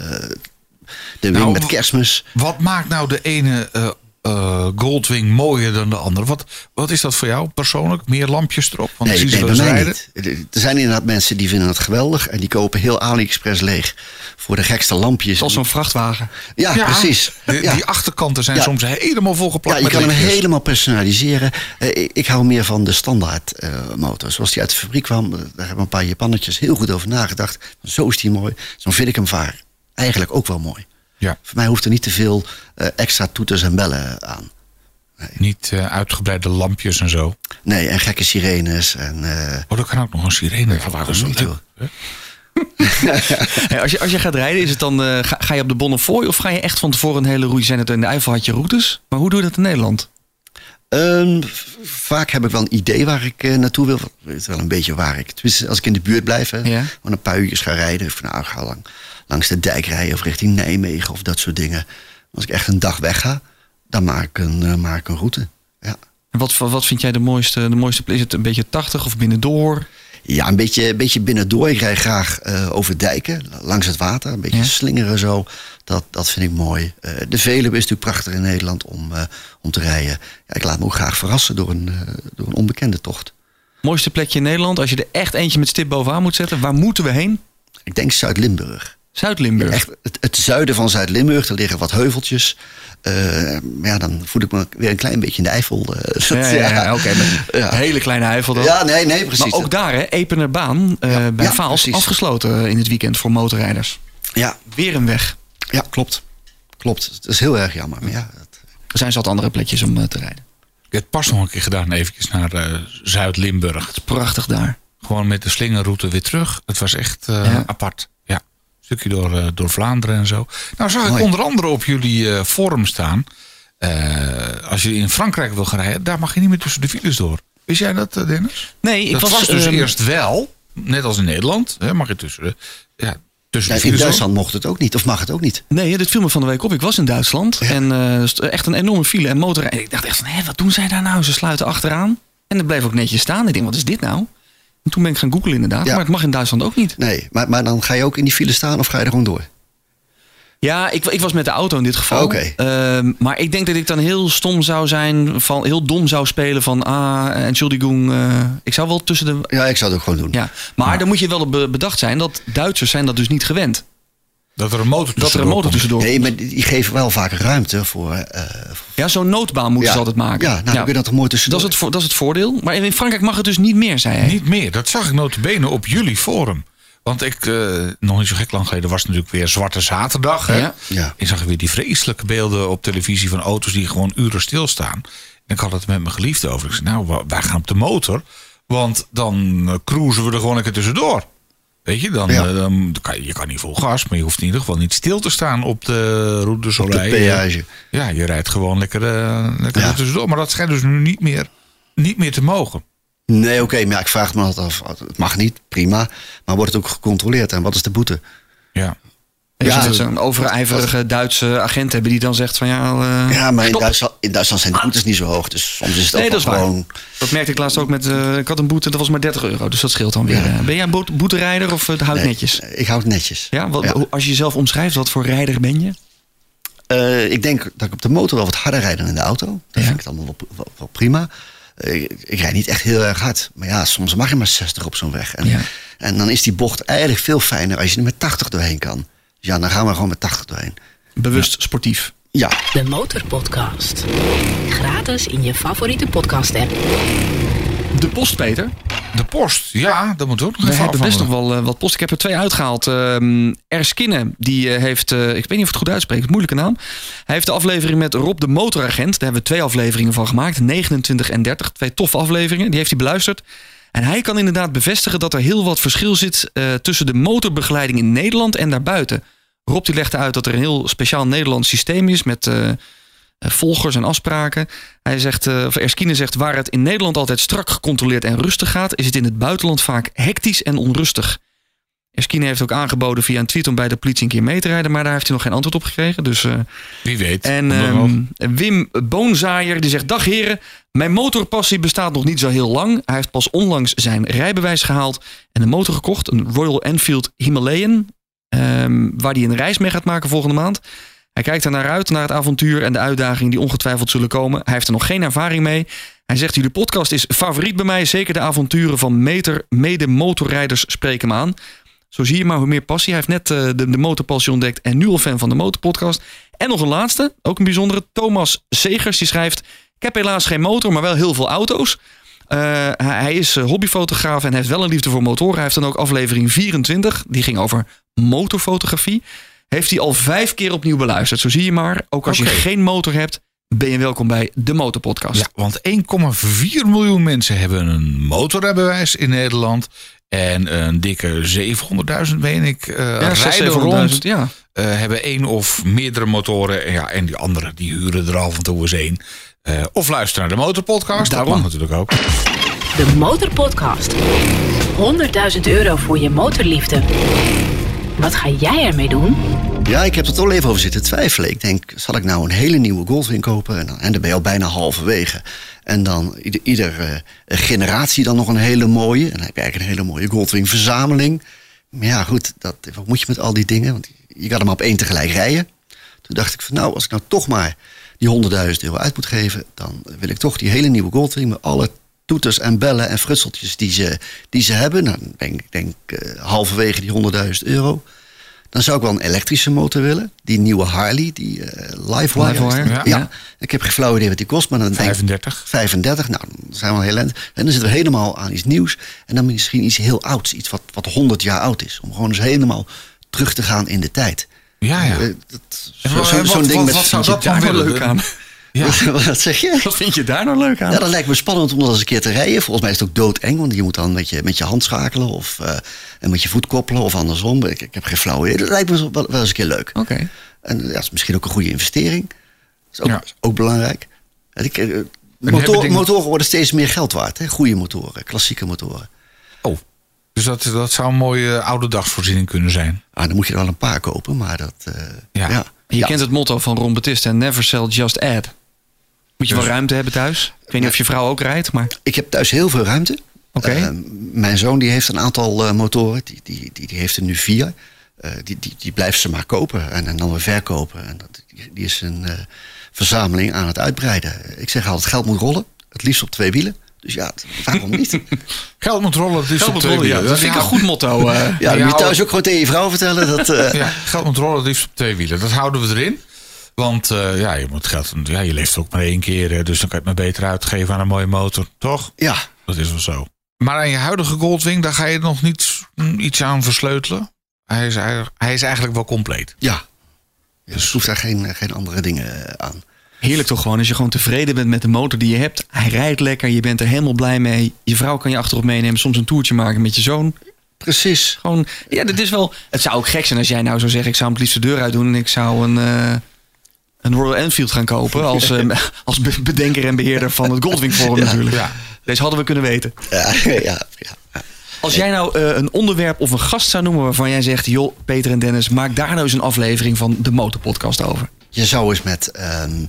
de wing Nou, met kerstmis. Wat maakt nou de ene eh, eh, Goldwing mooier dan de andere? Wat, wat is dat voor jou persoonlijk? Meer lampjes erop? Want Nee, nee ze bij wel eens mij rijden. niet. Er zijn inderdaad mensen die vinden het geweldig en die kopen heel AliExpress leeg voor de gekste lampjes. Als zo'n vrachtwagen. Ja, Ja, precies. de- ja. Die achterkanten zijn Ja. soms helemaal volgeplakt Ja, je met kan hem helemaal personaliseren. Eh, ik, ik hou meer van de standaard eh, motor. Zoals die uit de fabriek kwam, daar hebben een paar Japannetjes heel goed over nagedacht. Zo is die mooi. Zo vind ik hem vaar. Eigenlijk ook wel mooi. Ja, Voor mij hoeft er niet te veel eh, extra toeters en bellen aan. niet eh, uitgebreide lampjes en zo. Nee, en gekke sirenes. En, eh, Oh, er kan ook nog een sirene. Ja, waarom niet? Hey, als, je, als je gaat rijden, is het dan, eh, ga, ga je op de Bonnefoy of ga je echt van tevoren een hele route? Je zei net, in de Eifel had je routes. Maar hoe doe je dat in Nederland? Ehm, vaak heb ik wel een idee waar ik eh, naartoe wil. Ik weet wel een beetje waar ik. Tenminste, als ik in de buurt blijf, hè, Ja. een paar uurtjes ga rijden. Of nou, ga lang, langs de dijk rijden of richting Nijmegen of dat soort dingen. Als ik echt een dag wegga, dan maak ik een, eh, maak ik een route. Ja. En wat, wat vind jij de mooiste, de mooiste plek? Is het een beetje 80 of binnendoor? Ja, een beetje, een beetje binnendoor. Ik rijd graag eh, over dijken, langs het water. Een beetje Ja. slingeren zo. Dat, dat vind ik mooi. Eh, de Veluwe is natuurlijk prachtig in Nederland om, eh, om te rijden. Ja, ik laat me ook graag verrassen door een, eh, door een onbekende tocht. Mooiste plekje in Nederland? Als je er echt eentje met stip bovenaan moet zetten, waar moeten we heen? Ik denk Zuid-Limburg. Zuid-Limburg. Echt het, het zuiden van Zuid-Limburg. Er liggen wat heuveltjes. Maar ja, dan voel ik me weer een klein beetje in de Eifel. dat- Ja, ja, ja, oké. <laughs> Hele kleine Eifel dan. Ja, nee, nee, precies. maar ook daar, hè, Epenerbaan bij Vaals, precies. afgesloten in het weekend voor motorrijders. Ja, Weer een weg. Ja, klopt. Klopt. Het is heel erg jammer. Maar ja, Er zijn zat andere plekjes om eh, te rijden. Ik heb het pas nog een keer gedaan, eventjes naar eh, Zuid-Limburg. Het is prachtig daar. Gewoon met de slingerroute weer terug. Het was echt eh, Ja. apart. Ja. Een stukje door, eh, door Vlaanderen en zo. Nou zag ik onder andere op jullie eh, forum staan. eh, als je in Frankrijk wil gaan rijden, daar mag je niet meer tussen de files door. Wist jij dat, Dennis? Nee, ik dat was, was, dus ehm, eerst wel, net als in Nederland. Hè, mag je tussen de, ja, tussen Ja, in. Duitsland mocht het ook niet, of mag het ook niet. Nee, dit viel me van de week op. Ik was in Duitsland en eh, echt een enorme file en motorrijden. En ik dacht echt van, hé, wat doen zij daar nou? Ze sluiten achteraan. En dat bleef ook netjes staan. Ik denk, wat is dit nou? En toen ben ik gaan googlen inderdaad. Ja. Maar het mag in Duitsland ook niet. Nee, maar, maar dan ga je ook in die file staan of ga je er gewoon door? Ja, ik, ik was met de auto in dit geval. Oké. Ehm, maar ik denk dat ik dan heel stom zou zijn, van, heel dom zou spelen van, ah, Entschuldigung. eh ik zou wel tussen de... Ja, ik zou het ook gewoon doen. Ja, maar dan moet je wel be- bedacht zijn dat Duitsers zijn dat dus niet gewend. Dat er een motor Dat er een tussendoor motor komt. tussendoor Nee, maar die geven wel vaak ruimte voor... eh, Ja, zo'n noodbaan moeten ja. ze altijd maken. Ja, nou, dan kun je dat toch mooi tussendoor. dat, is het, vo- dat is het voordeel. Maar in Frankrijk mag het dus niet meer, zei hij. Niet meer. Dat zag ik notabene op jullie forum. Want ik, eh, nog niet zo gek lang geleden, was het natuurlijk weer Zwarte Zaterdag. Hè? Ja. Ja. Ik zag weer die vreselijke beelden op televisie van auto's die gewoon uren stilstaan. En ik had het met mijn geliefde over. Ik zei, nou, wij gaan op de motor. Want dan eh, cruisen we er gewoon een keer tussendoor. Weet je, dan, Ja. eh, dan kan je, je kan niet vol gas, maar je hoeft in ieder geval niet stil te staan op de route de Op Soleil. de peage. Ja, je rijdt gewoon lekker, eh, lekker Ja. er tussendoor. Maar dat schijnt dus nu niet meer, niet meer te mogen. Nee, oké, maar ik vraag me altijd af. Het mag niet, prima. Maar wordt het ook gecontroleerd en wat is de boete? Ja. Ja, een overijverige Duitse agent hebben die dan zegt van ja. eh, Ja, maar in. Duitsland, in Duitsland zijn de boetes niet zo hoog. Dus soms is het Nee, ook dat is waar. gewoon... Dat merkte ik laatst ook met. eh, ik had een boete, dat was maar 30 euro. Dus dat scheelt dan weer. Eh, Ben jij een boete- boeterijder of uh, houdt Nee, netjes? Ik houd netjes. Ja, wat, Ja. hoe- als je jezelf omschrijft, wat voor rijder ben je? Eh, ik denk dat ik op de motor wel wat harder rijd dan in de auto. Dat Ja. vind ik dan wel, wel, wel prima. Ik, ik rijd niet echt heel erg hard. Maar ja, soms mag je maar 60 op zo'n weg. En, Ja. en dan is die bocht eigenlijk veel fijner als je er met 80 doorheen kan. Dus ja, dan gaan we gewoon met 80 doorheen. Bewust sportief. Ja, De Motorpodcast. Gratis in je favoriete podcast-app. De post, Peter. De post, ja, dat moet ook nog We hebben best nog wel eh, wat post. Ik heb er twee uitgehaald. Ehm Erskine, die eh, heeft, eh, ik weet niet of het goed uitspreek, moeilijke naam. Hij heeft de aflevering met Rob de Motoragent. Daar hebben we twee afleveringen van gemaakt, 29 en 30. Twee toffe afleveringen, die heeft hij beluisterd. En hij kan inderdaad bevestigen dat er heel wat verschil zit tussen de motorbegeleiding in Nederland en daarbuiten. Rob die legde uit dat er een heel speciaal Nederlands systeem is met volgers en afspraken. Hij zegt, eh, of Erskine zegt, waar het in Nederland altijd strak gecontroleerd en rustig gaat, is het in het buitenland vaak hectisch en onrustig. Eskine heeft ook aangeboden via een tweet om bij de politie een keer mee te rijden. Maar daar heeft hij nog geen antwoord op gekregen. Dus, eh, Wie weet. en ehm, Wim Boonzaaier die zegt... Dag heren, mijn motorpassie bestaat nog niet zo heel lang. Hij heeft pas onlangs zijn rijbewijs gehaald en een motor gekocht. Een Royal Enfield Himalayan. ehm, waar hij een reis mee gaat maken volgende maand. Hij kijkt er naar uit, naar het avontuur en de uitdagingen die ongetwijfeld zullen komen. Hij heeft er nog geen ervaring mee. Hij zegt, jullie podcast is favoriet bij mij. Zeker de avonturen van meter, mede-motorrijders spreken me aan. Zo zie je maar hoe meer passie. Hij heeft net eh, de, de motorpassie ontdekt en nu al fan van de motorpodcast. En nog een laatste, ook een bijzondere. Thomas Segers, die schrijft... Ik heb helaas geen motor, maar wel heel veel auto's. Eh, hij, hij is eh, hobbyfotograaf en heeft wel een liefde voor motoren. Hij heeft dan ook aflevering 24, die ging over motorfotografie. Heeft hij al vijf keer opnieuw beluisterd. Zo zie je maar, ook als je geen motor hebt... ben je welkom bij de Motorpodcast. Ja, want 1,4 miljoen mensen hebben een motorrijbewijs in Nederland. En een dikke 700.000, weet ik, eh Ja, rijden 600.000, rond. ja. eh, hebben één of meerdere motoren. En Ja, en die anderen die huren er af en toe eens een. Eh, of luisteren naar de motorpodcast. Daarom. Dat mag natuurlijk ook. De Motorpodcast. 100.000 euro voor je motorliefde. Wat ga jij ermee doen? Ja, ik heb er toch even over zitten twijfelen. Ik denk, zal ik nou een hele nieuwe Goldwing kopen? En dan, en dan ben je al bijna halverwege. En dan ieder, ieder eh, generatie dan nog een hele mooie. En dan heb je eigenlijk een hele mooie Goldwing verzameling. Maar ja, goed, dat, wat moet je met al die dingen? Want je kan hem op één tegelijk rijden. Toen dacht ik van nou, als ik nou toch maar die 100.000 euro uit moet geven... dan wil ik toch die hele nieuwe Goldwing met alle toeters en bellen en frutseltjes die ze, die ze hebben. Nou, dan ben ik denk eh, halverwege die 100.000 euro. Dan zou ik wel een elektrische motor willen. Die nieuwe Harley, die eh Livewire. Livewire, ja. ja. Ik heb geen flauw idee wat die kost, maar dan denk ik 35. 35. Nou, dan zijn we al heel eind. En dan zitten we helemaal aan iets nieuws. En dan misschien iets heel ouds. Iets wat, wat 100 jaar oud is. Om gewoon eens helemaal terug te gaan in de tijd. Ja, ja. Dat- En zo- wat- zo- wat- Zo'n ding wat- met... wat zou dat dan willen? leuk aan? Ja. Wat zeg je? Wat vind je daar nou leuk aan? Ja, dat lijkt me spannend om dat eens een keer te rijden. Volgens mij is het ook doodeng, want je moet dan met je, met je hand schakelen of eh, en met je voet koppelen of andersom. Ik, ik heb geen flauw idee. Dat lijkt me wel, wel eens een keer leuk. Oké. En ja, dat is misschien ook een goede investering. Dat is ook, Ja. ook belangrijk. En ik, eh, motor, dingen- Motoren worden steeds meer geld waard. Hè? Goede motoren, klassieke motoren. Oh, dus dat, dat zou een mooie eh, oude dagsvoorziening kunnen zijn. Ah, dan moet je er wel een paar kopen, maar dat... eh, Ja. ja. Je Ja. kent het motto van Ron Batista, never sell, just add. Moet je wel Dus- ruimte hebben thuis. Ik weet niet of je vrouw ook rijdt, maar... Ik heb thuis heel veel ruimte. Oké. Eh, mijn zoon die heeft een aantal eh, motoren. Die, die, die, die heeft er nu vier. Eh, die, die, die blijft ze maar kopen en, en dan weer verkopen. En dat, die, die is een eh, verzameling aan het uitbreiden. Ik zeg altijd, geld moet rollen. Het liefst op twee wielen. Dus ja, waarom niet? <laughs> Geld moet rollen, het is op twee wielen. dat vind ik een goed motto. eh. Ja, dat moet je thuis ook gewoon tegen je vrouw vertellen. Dat, eh, Ja, geld moet rollen, het liefst op twee wielen. Dat houden we erin. Want eh, ja, je moet geld, ja, je leeft ook maar één keer. hè, Dus dan kan je het maar beter uitgeven aan een mooie motor. Toch? ja, Dat is wel zo. Maar aan je huidige Goldwing, daar ga je nog niet mm, iets aan versleutelen. Hij is, eigenlijk- hij is eigenlijk wel compleet. ja. Dus je hoeft daar geen, geen andere dingen eh, aan. Heerlijk toch gewoon, als je gewoon tevreden bent met de motor die je hebt. Hij rijdt lekker, je bent er helemaal blij mee. Je vrouw kan je achterop meenemen, soms een toertje maken met je zoon. Precies. Gewoon, ja, dit is wel... Het zou ook gek zijn als jij nou zou zeggen... ik zou hem het liefst de deur uit doen en ik zou een, eh, een Royal Enfield gaan kopen... als, <laughs> eh, als be- bedenker en beheerder van het Goldwing Forum natuurlijk. Ja. Deze hadden we kunnen weten. Ja, <laughs> ja, ja. Als jij nou eh, een onderwerp of een gast zou noemen waarvan jij zegt... joh, Peter en Dennis, maak daar nou eens een aflevering van de Motorpodcast over. Je zou eens met ehm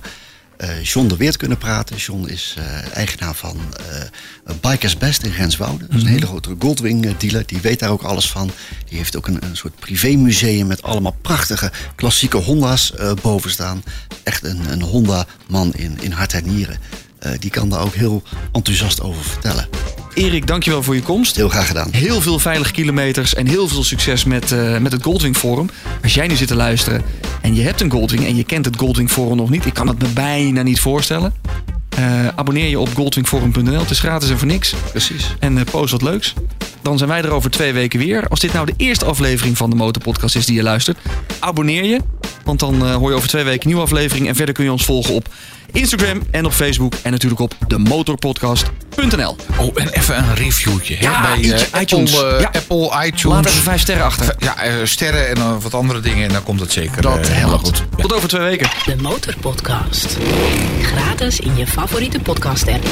eh, John de Weert kunnen praten. John is eh, eigenaar van eh Bikers Best in Renswoude. Dat is een hele grote Goldwing dealer. Die weet daar ook alles van. Die heeft ook een, een soort privémuseum met allemaal prachtige klassieke Honda's boven staan. Echt een, een Honda-man in, in hart en nieren. Eh, die kan daar ook heel enthousiast over vertellen. Erik, dankjewel voor je komst. Heel graag gedaan. Heel veel veilige kilometers en heel veel succes met, eh, met het Goldwing Forum. Als jij nu zit te luisteren en je hebt een Goldwing en je kent het Goldwing Forum nog niet, ik kan het me bijna niet voorstellen. Eh, abonneer je op goldwingforum.nl. Het is gratis en voor niks. Precies. En post wat leuks. Dan zijn wij er over twee weken weer. Als dit nou de eerste aflevering van de Motorpodcast is die je luistert, abonneer je. Want dan eh, hoor je over twee weken een nieuwe aflevering. En verder kun je ons volgen op Instagram en op Facebook. En natuurlijk op demotorpodcast.nl. Oh, en even een reviewtje. hè, Ja, bij iTunes, eh, Apple, iTunes. eh, Ja. Apple, iTunes. Laat even vijf sterren achter. Ja, eh, sterren en wat andere dingen. En dan komt het zeker Dat helemaal helpt. goed. Ja. Tot over twee weken. De Motorpodcast. Gratis in je favoriete podcast app.